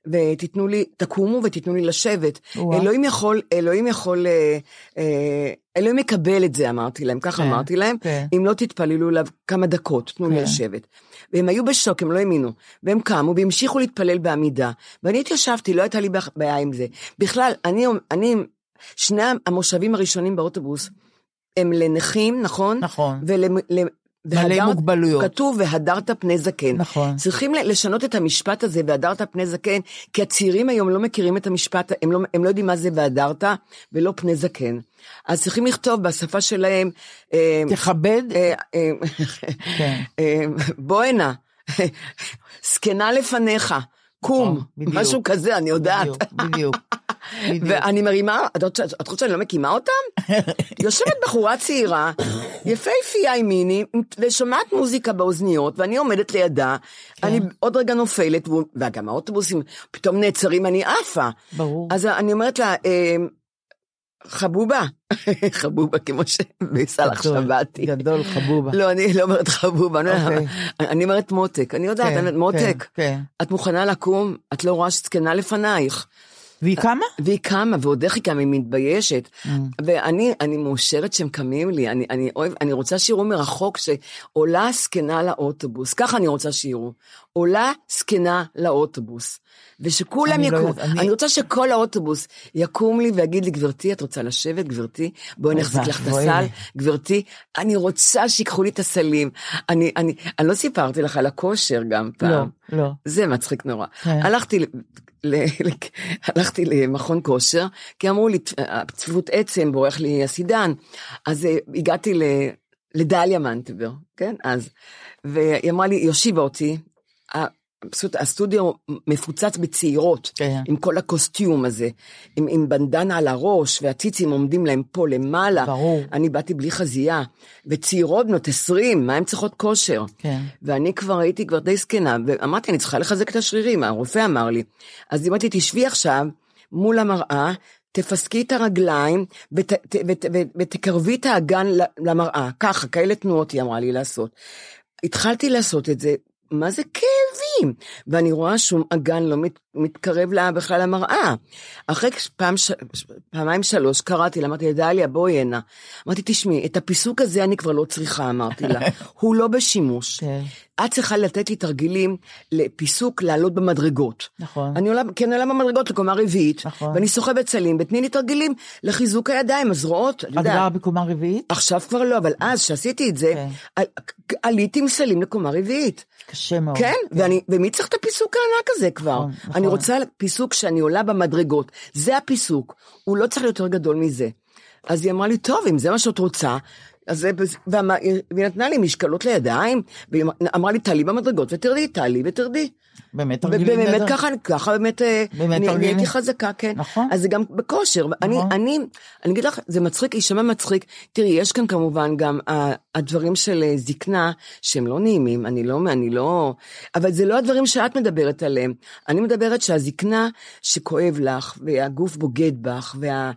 ותיתנו לי, תקומו ותיתנו לי לשבת. וואו. אלוהים יכול, אלוהים יכול, אלוהים יקבל את זה, אמרתי להם, ככה כן, אמרתי להם, כן. אם לא תתפללו אליו כמה דקות, תנו לי כן. לשבת. והם היו בשוק, הם לא האמינו. והם קמו והמשיכו להתפלל בעמידה. ואני התיישבתי, לא הייתה לי בעיה- עם זה. בכלל, אני, אני, שני המושבים הראשונים באוטובוס, הם לנכים, נכון? נכון. ול, בעלי מוגבלויות. כתוב והדרת פני זקן. נכון. צריכים לשנות את המשפט הזה, והדרת פני זקן, כי הצעירים היום לא מכירים את המשפט, הם לא, הם לא יודעים מה זה והדרת, ולא פני זקן. אז צריכים לכתוב בשפה שלהם, אה, תכבד. אה, אה, כן. בוא הנה, זקנה לפניך, קום, נכון. משהו כזה, אני יודעת. בדיוק, בדיוק. ואני מרימה, את רוצה שאני לא מקימה אותם? יושבת בחורה צעירה, יפהפייה עם מיני, ושומעת מוזיקה באוזניות, ואני עומדת לידה, כן. אני עוד רגע נופלת, וגם האוטובוסים פתאום נעצרים, אני עפה. ברור. אז אני אומרת לה, אה, חבובה, חבובה כמו גדול, שבתי. גדול, חבובה. לא, אני לא אומרת חבובה, אני אומרת- אוקיי. אני אומרת מותק, אני יודעת, כן, אני אומרת, מותק, כן. את מוכנה לקום? את לא רואה שזקנה לפנייך. והיא קמה? והיא קמה, ועוד איך היא קמה, היא מתביישת. Mm. ואני אני מאושרת שהם קמים לי, אני, אני, אוהב, אני רוצה שיראו מרחוק שעולה זקנה לאוטובוס, ככה אני רוצה שיראו. עולה זקנה לאוטובוס. ושכולם אני לא יקומו. יודעת, אני- אני רוצה שכל האוטובוס יקום לי ויגיד לי, גברתי, את רוצה לשבת, גברתי? בואי נחזיק לך את הסל. גברתי. אני רוצה שיקחו לי את הסלים. אני, אני, אני לא סיפרתי לך על הכושר גם פעם. לא, לא. זה מצחיק נורא. כן. הלכתי, הלכתי למכון כושר, כי אמרו לי, צפיפות עצם, בורח לי הסידן. אז אה, הגעתי ל- לדליה מנטבר, כן? אז, והיא אמרה לי, היא הושיבה אותי, פשוט הסטודיו מפוצץ בצעירות, כן. עם כל הקוסטיום הזה, עם, עם בנדנה על הראש, והציצים עומדים להם פה למעלה. ברור. אני באתי בלי חזייה, וצעירות בנות 20, מה הן צריכות כושר? כן. ואני כבר הייתי כבר די זקנה, ואמרתי, אני צריכה לחזק את השרירים, הרופא אמר לי. אז אמרתי, תשבי עכשיו מול המראה, תפסקי את הרגליים ות, ת, ות, ות, ותקרבי את האגן למראה, ככה, כאלה תנועות היא אמרה לי לעשות. התחלתי לעשות את זה, מה זה כאבים? ואני רואה שום אגן לא מת, מתקרב לה בכלל למראה. אחרי פעם, ש, פעמיים שלוש קראתי לה, אמרתי לה, דליה, בואי הנה. אמרתי, תשמעי, את הפיסוק הזה אני כבר לא צריכה, אמרתי לה. הוא לא בשימוש. כן. את צריכה לתת לי תרגילים לפיסוק לעלות במדרגות. נכון. אני עולה, כן עולה במדרגות לקומה רביעית, נכון. ואני סוחבת סלים, ותני לי תרגילים לחיזוק הידיים, הזרועות, את את יודעת. גרה בקומה רביעית? עכשיו כבר לא, אבל אז, כשעשיתי את זה, כן. על- עליתי עם סלים לקומה רביעית. קשה מאוד. כן, ואני, ומי צריך את הפיסוק הענק הזה כבר? נכון, נכון. אני רוצה פיסוק שאני עולה במדרגות, זה הפיסוק, הוא לא צריך להיות יותר גדול מזה. אז היא אמרה לי, טוב, אם זה מה שאת רוצה, אז זה, והיא נתנה לי משקלות לידיים, והיא אמרה לי, תעלי במדרגות ותרדי, תעלי ותרדי. באמת תרגילים באמת. ככה, ככה באמת, אה, באמת אני- תרגילים. נהייתי חזקה, כן. נכון. אז זה גם בכושר. אני, נכון. אני, אני אגיד לך, זה מצחיק, יישמע מצחיק. תראי, יש כאן כמובן גם ה- הדברים של אה, זקנה, שהם לא נעימים, אני לא, אני לא, אבל זה לא הדברים שאת מדברת עליהם. אני מדברת שהזקנה שכואב לך, והגוף בוגד בך, ואת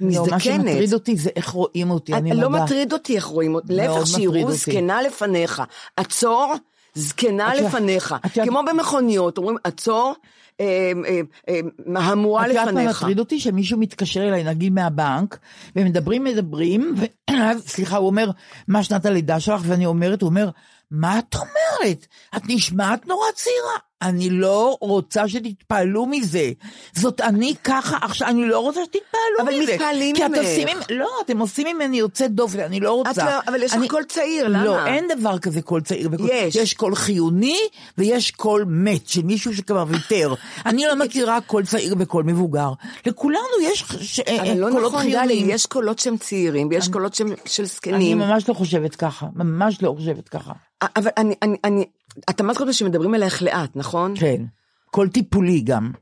לא, מזדקנת. מה שמטריד אותי זה איך רואים אותי, אני לא מודה. מטריד אותי איך רואים אותי, להפך, שיראו. זקנה לפניך. עצור, זקנה לפניך. כמו במכוניות, אומרים, עצור, אה, אה, אה, המהמורה את יודעת מה לפניך. מטריד אותי? שמישהו מתקשר אליי, נגיד מהבנק, ומדברים, מדברים, ואז, סליחה, הוא אומר, מה שנת הלידה שלך? ואני אומרת, הוא אומר, מה את אומרת? את נשמעת נורא צעירה. אני לא רוצה שתתפעלו מזה. זאת אני ככה, עכשיו, אני לא רוצה שתתפעלו אבל מזה. מתפעלים כי את ממך. עושים, לא, אתם עושים ממני יוצאת דופן, אני לא רוצה. לא- אבל יש לך אני- קול צעיר, למה? לא, אין דבר כזה קול צעיר. וקול- יש. יש קול חיוני ויש קול מת, של מישהו שכבר ויתר. אני לא מכירה קול צעיר וקול מבוגר. לכולנו יש ש- אבל אה, לא קולות נכון, דלי, חיוניים. יש קולות שהם צעירים, ויש קולות שהם של אני זקנים. ממש לא חושבת ככה, ממש לא חושבת ככה. אבל אני, אני, אני, את אמרת שמדברים אלייך לאט, נכון? כן. קול טיפולי גם.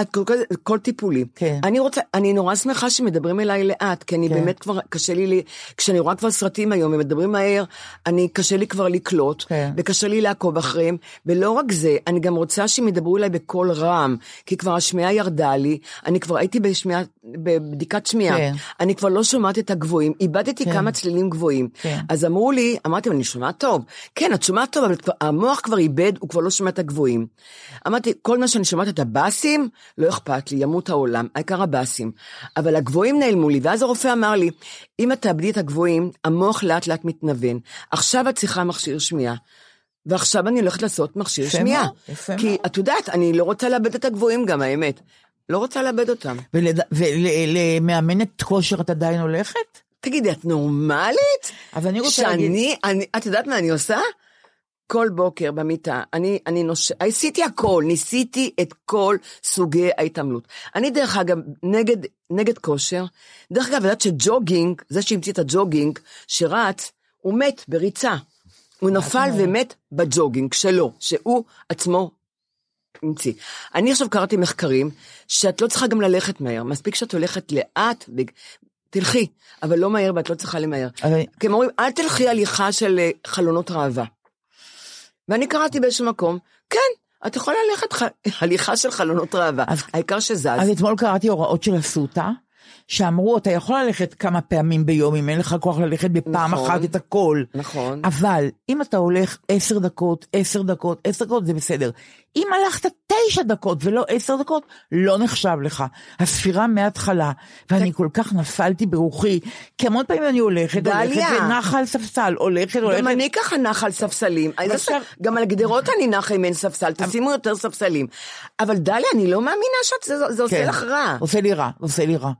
את כל, כל, כל טיפולי. כן. אני רוצה, אני נורא שמחה שמדברים אליי לאט, כי אני כן. באמת כבר, קשה לי, לי, כשאני רואה כבר סרטים היום ומדברים מהר, אני, קשה לי כבר לקלוט, כן. וקשה לי לעקוב אחריהם, ולא רק זה, אני גם רוצה שהם ידברו אליי בקול רם, כי כבר השמיעה ירדה לי, אני כבר הייתי בשמיעה, בבדיקת שמיעה, כן. אני כבר לא שומעת את הגבוהים, איבדתי כן. כמה צלילים גבוהים. כן. אז אמרו לי, אמרתי, אני שומעת טוב. כן, את שומעת טוב, אבל המוח כבר איבד, הוא כבר לא שומע את הגבוהים. אמרתי, כל מה שאני שומעת את הבאסים, לא אכפת לי, ימות העולם, העיקר הבאסים. אבל הגבוהים נעלמו לי, ואז הרופא אמר לי, אם את תאבדי את הגבוהים, המוח לאט לאט מתנוון. עכשיו את צריכה מכשיר שמיעה. ועכשיו אני הולכת לעשות מכשיר שמיעה. כי. את יודעת, אני לא רוצה לאבד את הגבוהים גם, האמת. לא רוצה לאבד אותם. ולמאמנת כושר את עדיין הולכת? תגידי, את נורמלית? אז אני רוצה שאני, אני, את יודעת מה אני עושה? כל בוקר במיטה, אני, אני נוש... עשיתי הכל, ניסיתי את כל סוגי ההתעמלות. אני דרך אגב, נגד, נגד כושר, דרך אגב, יודעת שג'וגינג, זה שהמציא את הג'וגינג, שרץ, הוא מת בריצה. הוא נפל ומת בג'וגינג שלו, שהוא עצמו המציא. אני עכשיו קראתי מחקרים, שאת לא צריכה גם ללכת מהר, מספיק שאת הולכת לאט, תלכי, אבל לא מהר ואת לא צריכה למהר. כי הם אומרים, אל תלכי הליכה של אה, חלונות ראווה. ואני קראתי באיזשהו מקום, כן, את יכולה ללכת ח... הליכה של חלונות ראווה, העיקר שזז. אז אתמול קראתי הוראות של אסותא, שאמרו, אתה יכול ללכת כמה פעמים ביום, אם אין לך כוח ללכת בפעם נכון. אחת את הכל. נכון. אבל אם אתה הולך עשר דקות, עשר דקות, עשר דקות, זה בסדר. אם הלכת תשע דקות ולא עשר דקות, לא נחשב לך. הספירה מההתחלה, ואני כל כך נפלתי ברוחי, כי המון פעמים אני הולכת, הולכת. ונחה על ספסל, הולכת, הולכת. גם אני ככה נחה על ספסלים. לא עכשיו- גם על הגדרות אני נחה אם אין ספסל, תשימו יותר ספסלים. אבל דליה, אני לא מאמינה שזה זה עושה כן. לך רע. עושה לי רע, עושה לי רע.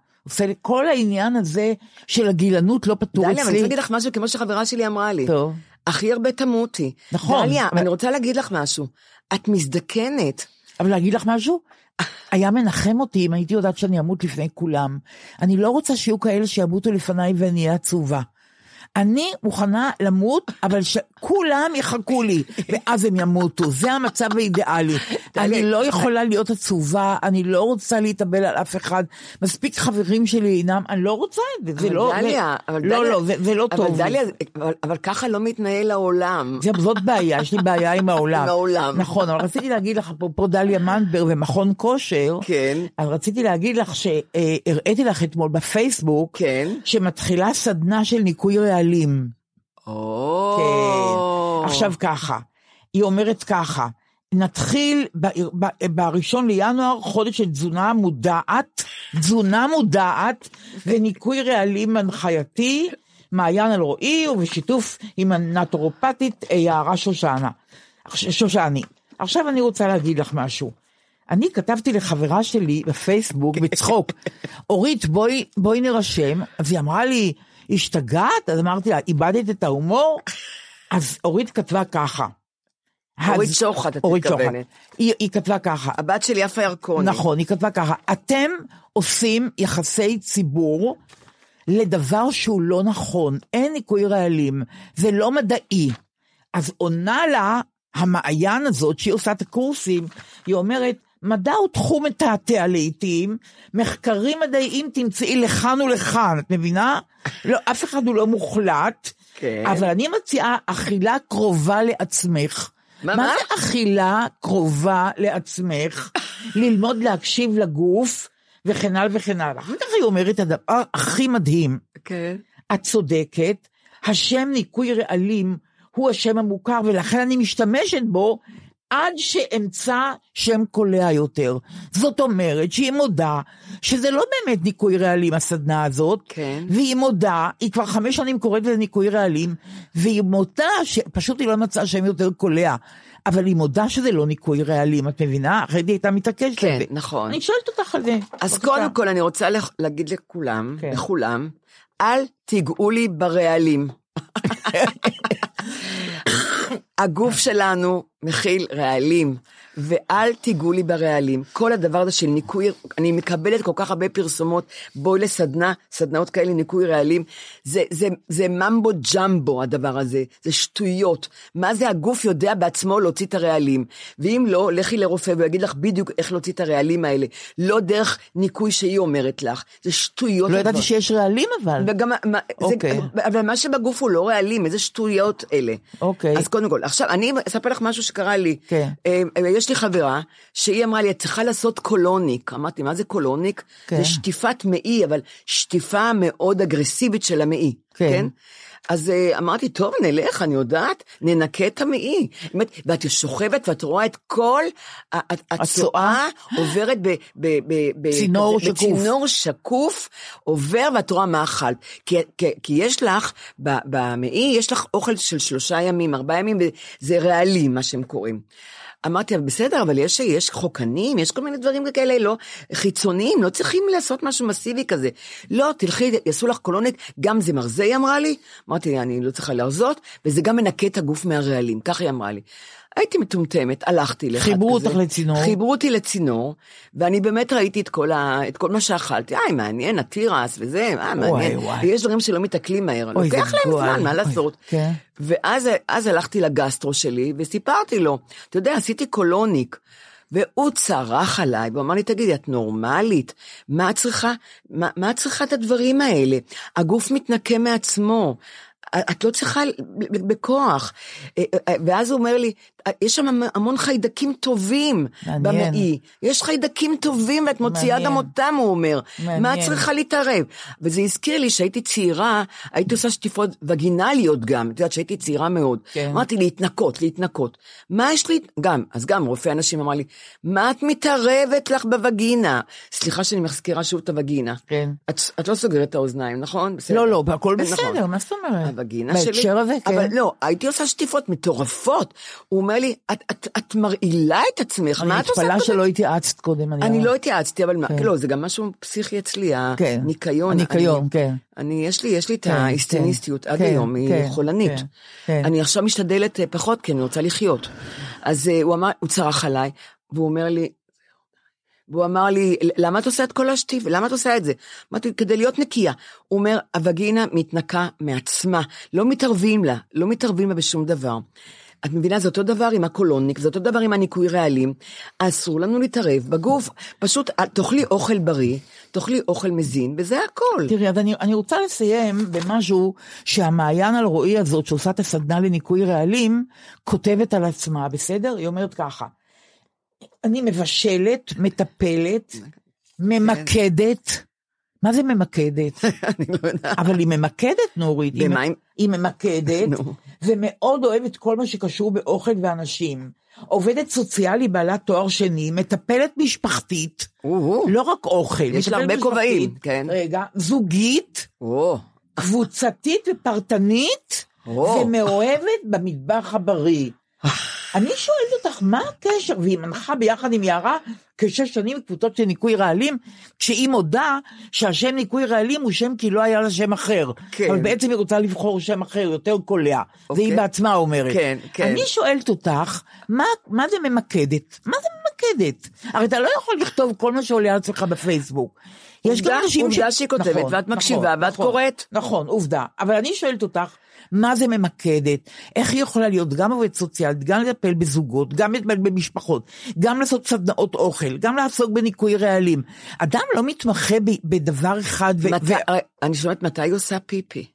כל העניין הזה של הגילנות לא פתור דליה, אבל אני אצלי. רוצה להגיד לך משהו כמו שחברה שלי אמרה לי. טוב. הכי הרבה תמותי. נכון, דליה, אבל- אני רוצה להגיד לך משהו. את מזדקנת. אבל להגיד לך משהו? היה מנחם אותי אם הייתי יודעת שאני אמות לפני כולם. אני לא רוצה שיהיו כאלה שימותו לפניי ואני אהיה עצובה. אני מוכנה למות, אבל שכולם יחכו לי, ואז הם ימותו. זה המצב האידיאלי. אני לא יכולה להיות עצובה, אני לא רוצה להתאבל על אף אחד. מספיק חברים שלי אינם, אני לא רוצה את זה. זה אבל לא, דליה, אבל לא, דליה- לא, זה, זה לא טוב. אבל דליה, אבל, ככה לא מתנהל העולם. זה, זאת בעיה, יש לי בעיה עם העולם. עם העולם. נכון, אבל רציתי להגיד לך, אפרופו דליה מנבר ומכון כושר, כן. אז רציתי להגיד לך שהראיתי לך אתמול בפייסבוק, כן. שמתחילה סדנה של ניקוי רעלים. או. כן. עכשיו ככה, היא אומרת ככה, נתחיל בראשון לינואר חודש של תזונה מודעת, תזונה מודעת וניקוי רעלים הנחייתי, מעיין אלרועי ובשיתוף עם הנטורופטית אה, יערה שושנה, שושני. עכשיו אני רוצה להגיד לך משהו. אני כתבתי לחברה שלי בפייסבוק בצחוק, אורית בואי, בואי נרשם, אז היא אמרה לי, השתגעת? אז אמרתי לה, איבדת את ההומור? אז אורית כתבה ככה. אורית שוחט, את. מתכוונת. היא, היא כתבה ככה, הבת של יפה ירקוני. נכון, היא כתבה ככה, אתם עושים יחסי ציבור לדבר שהוא לא נכון, אין ניקוי רעלים, זה לא מדעי. אז עונה לה המעיין הזאת, שהיא עושה את הקורסים, היא אומרת, מדע הוא תחום מתעתע לעיתים, מחקרים מדעיים תמצאי לכאן ולכאן, את מבינה? לא, אף אחד הוא לא מוחלט, כן. אבל אני מציעה אכילה קרובה לעצמך. מה, מה מה? זה אכילה קרובה לעצמך? ללמוד להקשיב לגוף, וכן הלאה וכן הלאה. אחר כך היא אומרת הדבר הכי מדהים, כן. את צודקת, השם ניקוי רעלים הוא השם המוכר, ולכן אני משתמשת בו עד שאמצא שם קולע יותר. זאת אומרת שהיא מודה שזה לא באמת ניקוי רעלים הסדנה הזאת, כן. והיא מודה, היא כבר חמש שנים קוראת לזה ניקוי רעלים, והיא מודה שפשוט היא לא מצאה שם יותר קולע. אבל היא מודה שזה לא ניקוי רעלים, את מבינה? אחרת היא הייתה מתעקשת. כן, על זה. נכון. אני שואלת אותך על זה. אז בבקשה. קודם כל אני רוצה להגיד לכולם, כן. לכולם, אל תיגעו לי ברעלים. הגוף שלנו מכיל רעלים, ואל תיגעו לי ברעלים. כל הדבר הזה של ניקוי, אני מקבלת כל כך הרבה פרסומות, בואי לסדנה, סדנאות כאלה, ניקוי רעלים, זה, זה, זה ממבו ג'מבו הדבר הזה, זה שטויות. מה זה הגוף יודע בעצמו להוציא את הרעלים, ואם לא, לכי לרופא והוא יגיד לך בדיוק איך להוציא את הרעלים האלה, לא דרך ניקוי שהיא אומרת לך, זה שטויות. לא ידעתי. שיש רעלים אבל. וגם, אוקיי. זה, אבל מה שבגוף הוא לא רעלים, איזה שטויות אלה. אוקיי. אז קודם כל, עכשיו, אני אספר לך משהו שקרה לי. כן. אה, אה, יש לי חברה, שהיא אמרה לי, את צריכה לעשות colonic. אמרתי, מה זה colonic? כן. זה שטיפת מעי, אבל שטיפה מאוד אגרסיבית של המעי. כן. כן? אז אה, אמרתי, טוב, נלך, אני יודעת, ננקה את המעי. ואת שוכבת ואת רואה את כל הצואה עוברת ב... ב- ב- ב- צינור כזה- שקוף. בצינור שקוף, עובר ואת רואה מה אכלת. כי, כי, כי יש לך, במעי, יש לך אוכל של שלושה ימים, ארבעה ימים, וזה רעלים, מה שהם קוראים. אמרתי, בסדר, אבל יש, יש חוקנים, יש כל מיני דברים כאלה, לא חיצוניים, לא צריכים לעשות משהו מסיבי כזה. לא, תלכי, יעשו לך קולוניק, גם זה מרזה, היא אמרה לי. אמרתי, אני לא צריכה להרזות, וזה גם מנקה את הגוף מהרעלים, ככה היא אמרה לי. הייתי מטומטמת, הלכתי לאחד כזה. חיברו אותך לצינור. חיברו אותי לצינור, ואני באמת ראיתי את כל, ה, את כל מה שאכלתי. איי, מעניין, התירס וזה, אה, מעניין. וואי. ויש דברים שלא מתעכלים מהר, אוי, לוקח להם גועל. זמן, מה אוי, לעשות? כן. ואז אז הלכתי לגסטרו שלי, וסיפרתי לו, אתה יודע, עשיתי קולוניק. והוא צרח עליי, והוא אמר לי, תגידי, את נורמלית? מה את צריכה, מה, מה את צריכה את הדברים האלה? הגוף מתנקה מעצמו. את לא צריכה בכוח. ואז הוא אומר לי, יש שם המון חיידקים טובים מעניין. במעי. יש חיידקים טובים ואת מוציאה. גם אותם, הוא אומר. מעניין. מה את צריכה להתערב? וזה הזכיר לי שהייתי צעירה, הייתי עושה שטיפות וגינליות גם, את יודעת שהייתי צעירה מאוד. כן. אמרתי להתנקות, להתנקות. מה יש לי, גם, אז גם רופא אנשים אמר לי, מה את מתערבת לך בווגינה? סליחה שאני מזכירה שוב את הווגינה. כן. את, את לא סוגרת את האוזניים, נכון? בסדר. לא, לא, הכל נכון. בסדר, מה זאת אומרת? הווגינה שלי. בהקשר הזה, כן. אבל לא, הייתי עושה שטיפות מטורפות. הוא אומר לי, את, את, את מרעילה את עצמך, אני מה את עושה מתפלאה כזה? שלא התייעצת קודם. אני לא התייעצתי, אבל כן. לא, זה גם משהו פסיכי אצלי, כן. הניקיון. הניקיון, אני- כן. אני, יש לי, יש לי את כן, ההיסטניסטיות כן, עד כן, היום, היא כן, חולנית. כן, כן. אני עכשיו משתדלת אה, פחות, כי אני רוצה לחיות. אז אה, הוא אמר, הוא צרח עליי, והוא אומר לי, והוא אמר לי, למה את עושה את כל השטיף? למה את עושה את זה? אמרתי, כדי להיות נקייה. הוא אומר, הווגינה מתנקה מעצמה, לא מתערבים לה, לא מתערבים לה בשום דבר. את מבינה, זה אותו דבר עם הקולוניק, זה אותו דבר עם הניקוי רעלים. אסור לנו להתערב בגוף. פשוט, תאכלי אוכל בריא, תאכלי אוכל מזין, וזה הכל. תראי, אז אני, אני רוצה לסיים במשהו שהמעיין על רועי הזאת, שעושה את הסדנה לניקוי רעלים, כותבת על עצמה, בסדר? היא אומרת ככה, אני מבשלת, מטפלת, ממקדת. מה זה ממקדת? אני לא יודעת. אבל היא ממקדת, נורית. במה היא- היא ממקדת. ומאוד אוהבת כל מה שקשור באוכל ואנשים. עובדת סוציאלי בעלת תואר שני, מטפלת משפחתית. לא רק אוכל. יש לה הרבה כובעים, כן. רגע, זוגית, קבוצתית ופרטנית, או. ומאוהבת במטבח הבריא. אני שואלת אותך, מה הקשר? והיא מנחה ביחד עם יערה כשש שנים קבוצות של ניקוי רעלים, כשהיא מודה שהשם ניקוי רעלים הוא שם כי לא היה לה שם אחר. כן. אבל בעצם היא רוצה לבחור שם אחר, יותר קולע. אוקיי. והיא בעצמה אומרת. כן, כן. אני שואלת אותך, מה, מה זה ממקדת? מה זה ממקדת? הרי אתה לא יכול לכתוב כל מה שעולה על עצמך בפייסבוק. יש גם אנשים עובדה שהיא כותבת, ואת מקשיבה, ואת קוראת. נכון, עובדה. אבל אני שואלת אותך, מה זה ממקדת, איך היא יכולה להיות גם עובדת סוציאלית, גם לטפל בזוגות, גם לטפל במשפחות, גם לעשות סדנאות אוכל, גם לעסוק בניקוי רעלים. אדם לא מתמחה ב, בדבר אחד. ו- מתי, ו- אני שואלת מתי היא עושה פיפי.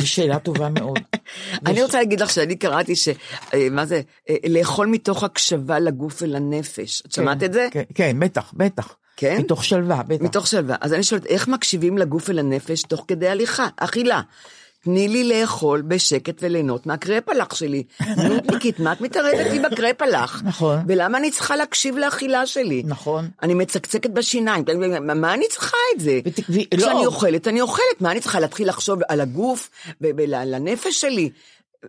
זו שאלה טובה מאוד. אני רוצה להגיד לך שאני קראתי ש... אה, מה זה? אה, לאכול מתוך הקשבה לגוף ולנפש. את שמעת את זה? כן, כן, בטח, בטח. כן? מתוך שלווה, בטח. מתוך שלווה. אז אני שואלת, איך מקשיבים לגוף ולנפש תוך כדי הליכה, אכילה? תני לי לאכול בשקט וליהנות מהקרפלח שלי. נודניקית, מה את מתערבת לי בקרפלח? נכון. ולמה אני צריכה להקשיב לאכילה שלי? נכון. אני מצקצקת בשיניים, מה- אני צריכה את זה? ו- כשאני לא. אוכלת, אני אוכלת, מה אני צריכה להתחיל לחשוב על הגוף ולנפש שלי?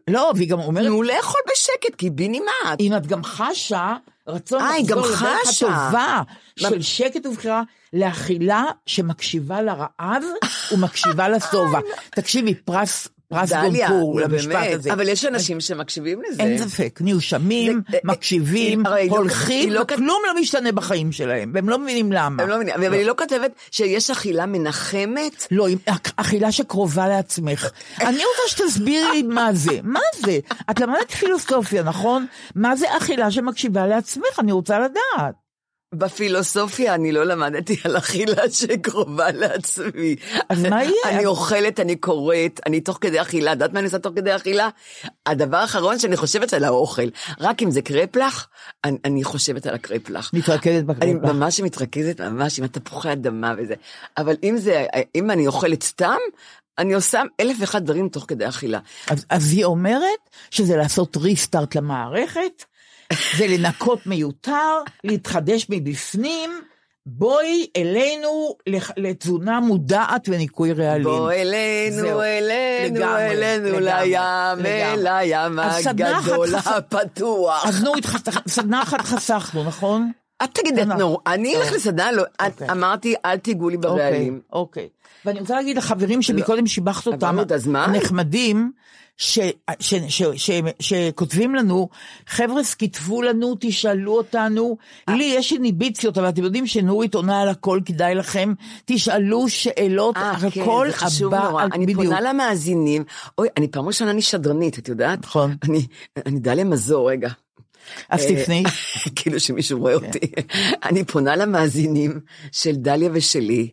לא, והיא גם אומרת, תנו לאכול בשקט, כי בי נמעט. אם את גם חשה רצון אה, לחזור לדרך. הטובה של שקט ובחירה לאכילה שמקשיבה לרעב ומקשיבה לשובע. תקשיבי, פרס, פרס גונקור נו, למשפט הזה. אבל יש אנשים שמקשיבים לזה. אין ספק, נרשמים, זה- מקשיבים, הרי היא לא- הולכים, לא וכלום לא משתנה בחיים שלהם, והם לא מבינים למה. לא אבל היא לא כותבת שיש אכילה מנחמת? לא, אכילה שקרובה לעצמך. אני רוצה שתסבירי מה זה. מה זה? את למדת פילוסופיה, נכון? מה זה אכילה שמקשיבה לעצמך? אני רוצה לדעת. בפילוסופיה אני לא למדתי על אכילה שקרובה לעצמי. אז מה יהיה? אני אוכלת, אני קוראת, אני תוך כדי אכילה. את יודעת מה אני עושה תוך כדי אכילה? הדבר האחרון שאני חושבת על האוכל. רק אם זה קרפלח, אני, אני חושבת על הקרפלח. מתרכזת אני בקרפלח. ממש מתרכזת, ממש עם התפוחי אדמה וזה. אבל אם זה, אם אני אוכלת סתם, אני עושה אלף ואחד דברים תוך כדי אכילה. אז, אז היא אומרת שזה לעשות ריסטארט למערכת, זה לנקות מיותר, להתחדש מבפנים. בואי אלינו לתזונה מודעת וניקוי רעלים. בוא אלינו, זהו. אלינו, לגמרי, אלינו, לגמרי, לים. אל הים הגדול הפתוח. אז נו, סדנה אחת חסכנו, נכון? את תגידי. נו, אני אלך לסדנה, לא, את אוקיי. אמרתי, אל תיגעו לי אוקיי, ברעלים. אוקיי. ואני רוצה להגיד לחברים שמקודם שיבחת אותם? הנחמדים, ש- ש- ש- ש- שכותבים לנו, חבר'ה, כתבו לנו, תשאלו אותנו, לי יש איניביציות, אבל אתם יודעים שנורית עונה על הכל, כדאי לכם, תשאלו שאלות, אה, כן, הכל זה חשוב הבא נורא. על אני בדיוק. פונה למאזינים, אוי, אני פעם ראשונה אני שדרנית, את יודעת? נכון. אני, אני דליה מזור, רגע. אז אה, תפני. כאילו שמישהו רואה אותי. אני פונה למאזינים של דליה ושלי.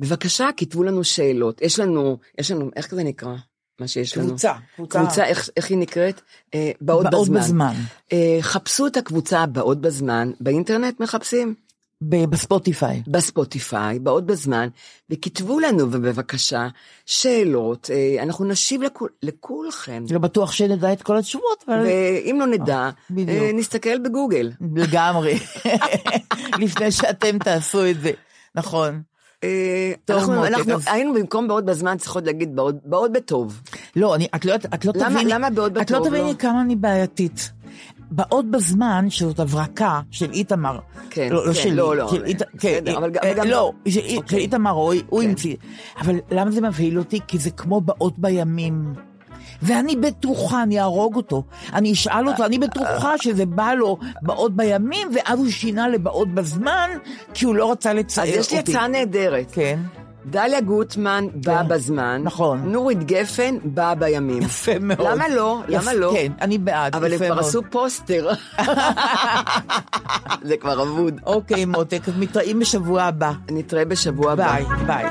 אה, בבקשה, כתבו לנו שאלות. יש לנו, יש לנו, איך זה נקרא? מה שיש לנו. קבוצה, קבוצה. קבוצה, איך, איך היא נקראת? אה, באות באות בזמן. בזמן. אה, חפשו את הקבוצה הבאות בזמן, באינטרנט מחפשים? ב- בספוטיפיי. בספוטיפיי, באות בזמן, וכתבו לנו, ובבקשה, שאלות, אה, אנחנו נשיב לכול, לכולכם. לא בטוח שנדע את כל התשובות, אבל ואם לא נדע, בדיוק. אה, נסתכל בגוגל. לגמרי. לפני שאתם תעשו את זה. נכון. אה, אנחנו, היינו במקום באות בזמן צריכות להגיד באות בטוב. לא, אני, את לא, את לא למה- תביני, למה בעוד את לא בטוב, תביני לא? כמה אני בעייתית. בעוד בזמן, שזאת הברקה של איתמר. כן, לא, לא כן, שלי. לא, לא, של אית- כן, בסדר, אבל גם- לא, של אוקיי. של איתמר, הוא הוא כן. המציא. אבל למה זה מבהיל אותי? כי זה כמו באות בימים. ואני בטוחה, אני אהרוג אותו. אני אשאל אותו, אני בטוחה שזה בא לו באות בימים, ואז הוא שינה לבאות בזמן, כי הוא לא רצה לצייר אז אותי. יש לי הצעה נהדרת. כן. דליה גוטמן באה בזמן. נכון. נורית גפן באה בימים. יפה מאוד. למה לא? למה יפ- לא? כן, אני בעד. אבל הם כבר. עשו פוסטר. זה כבר אבוד. אוקיי, מותק, אז מתראים בשבוע הבא. נתראה בשבוע הבא. ביי, ביי.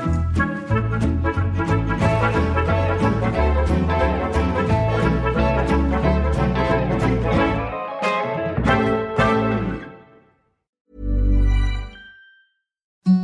Thank you.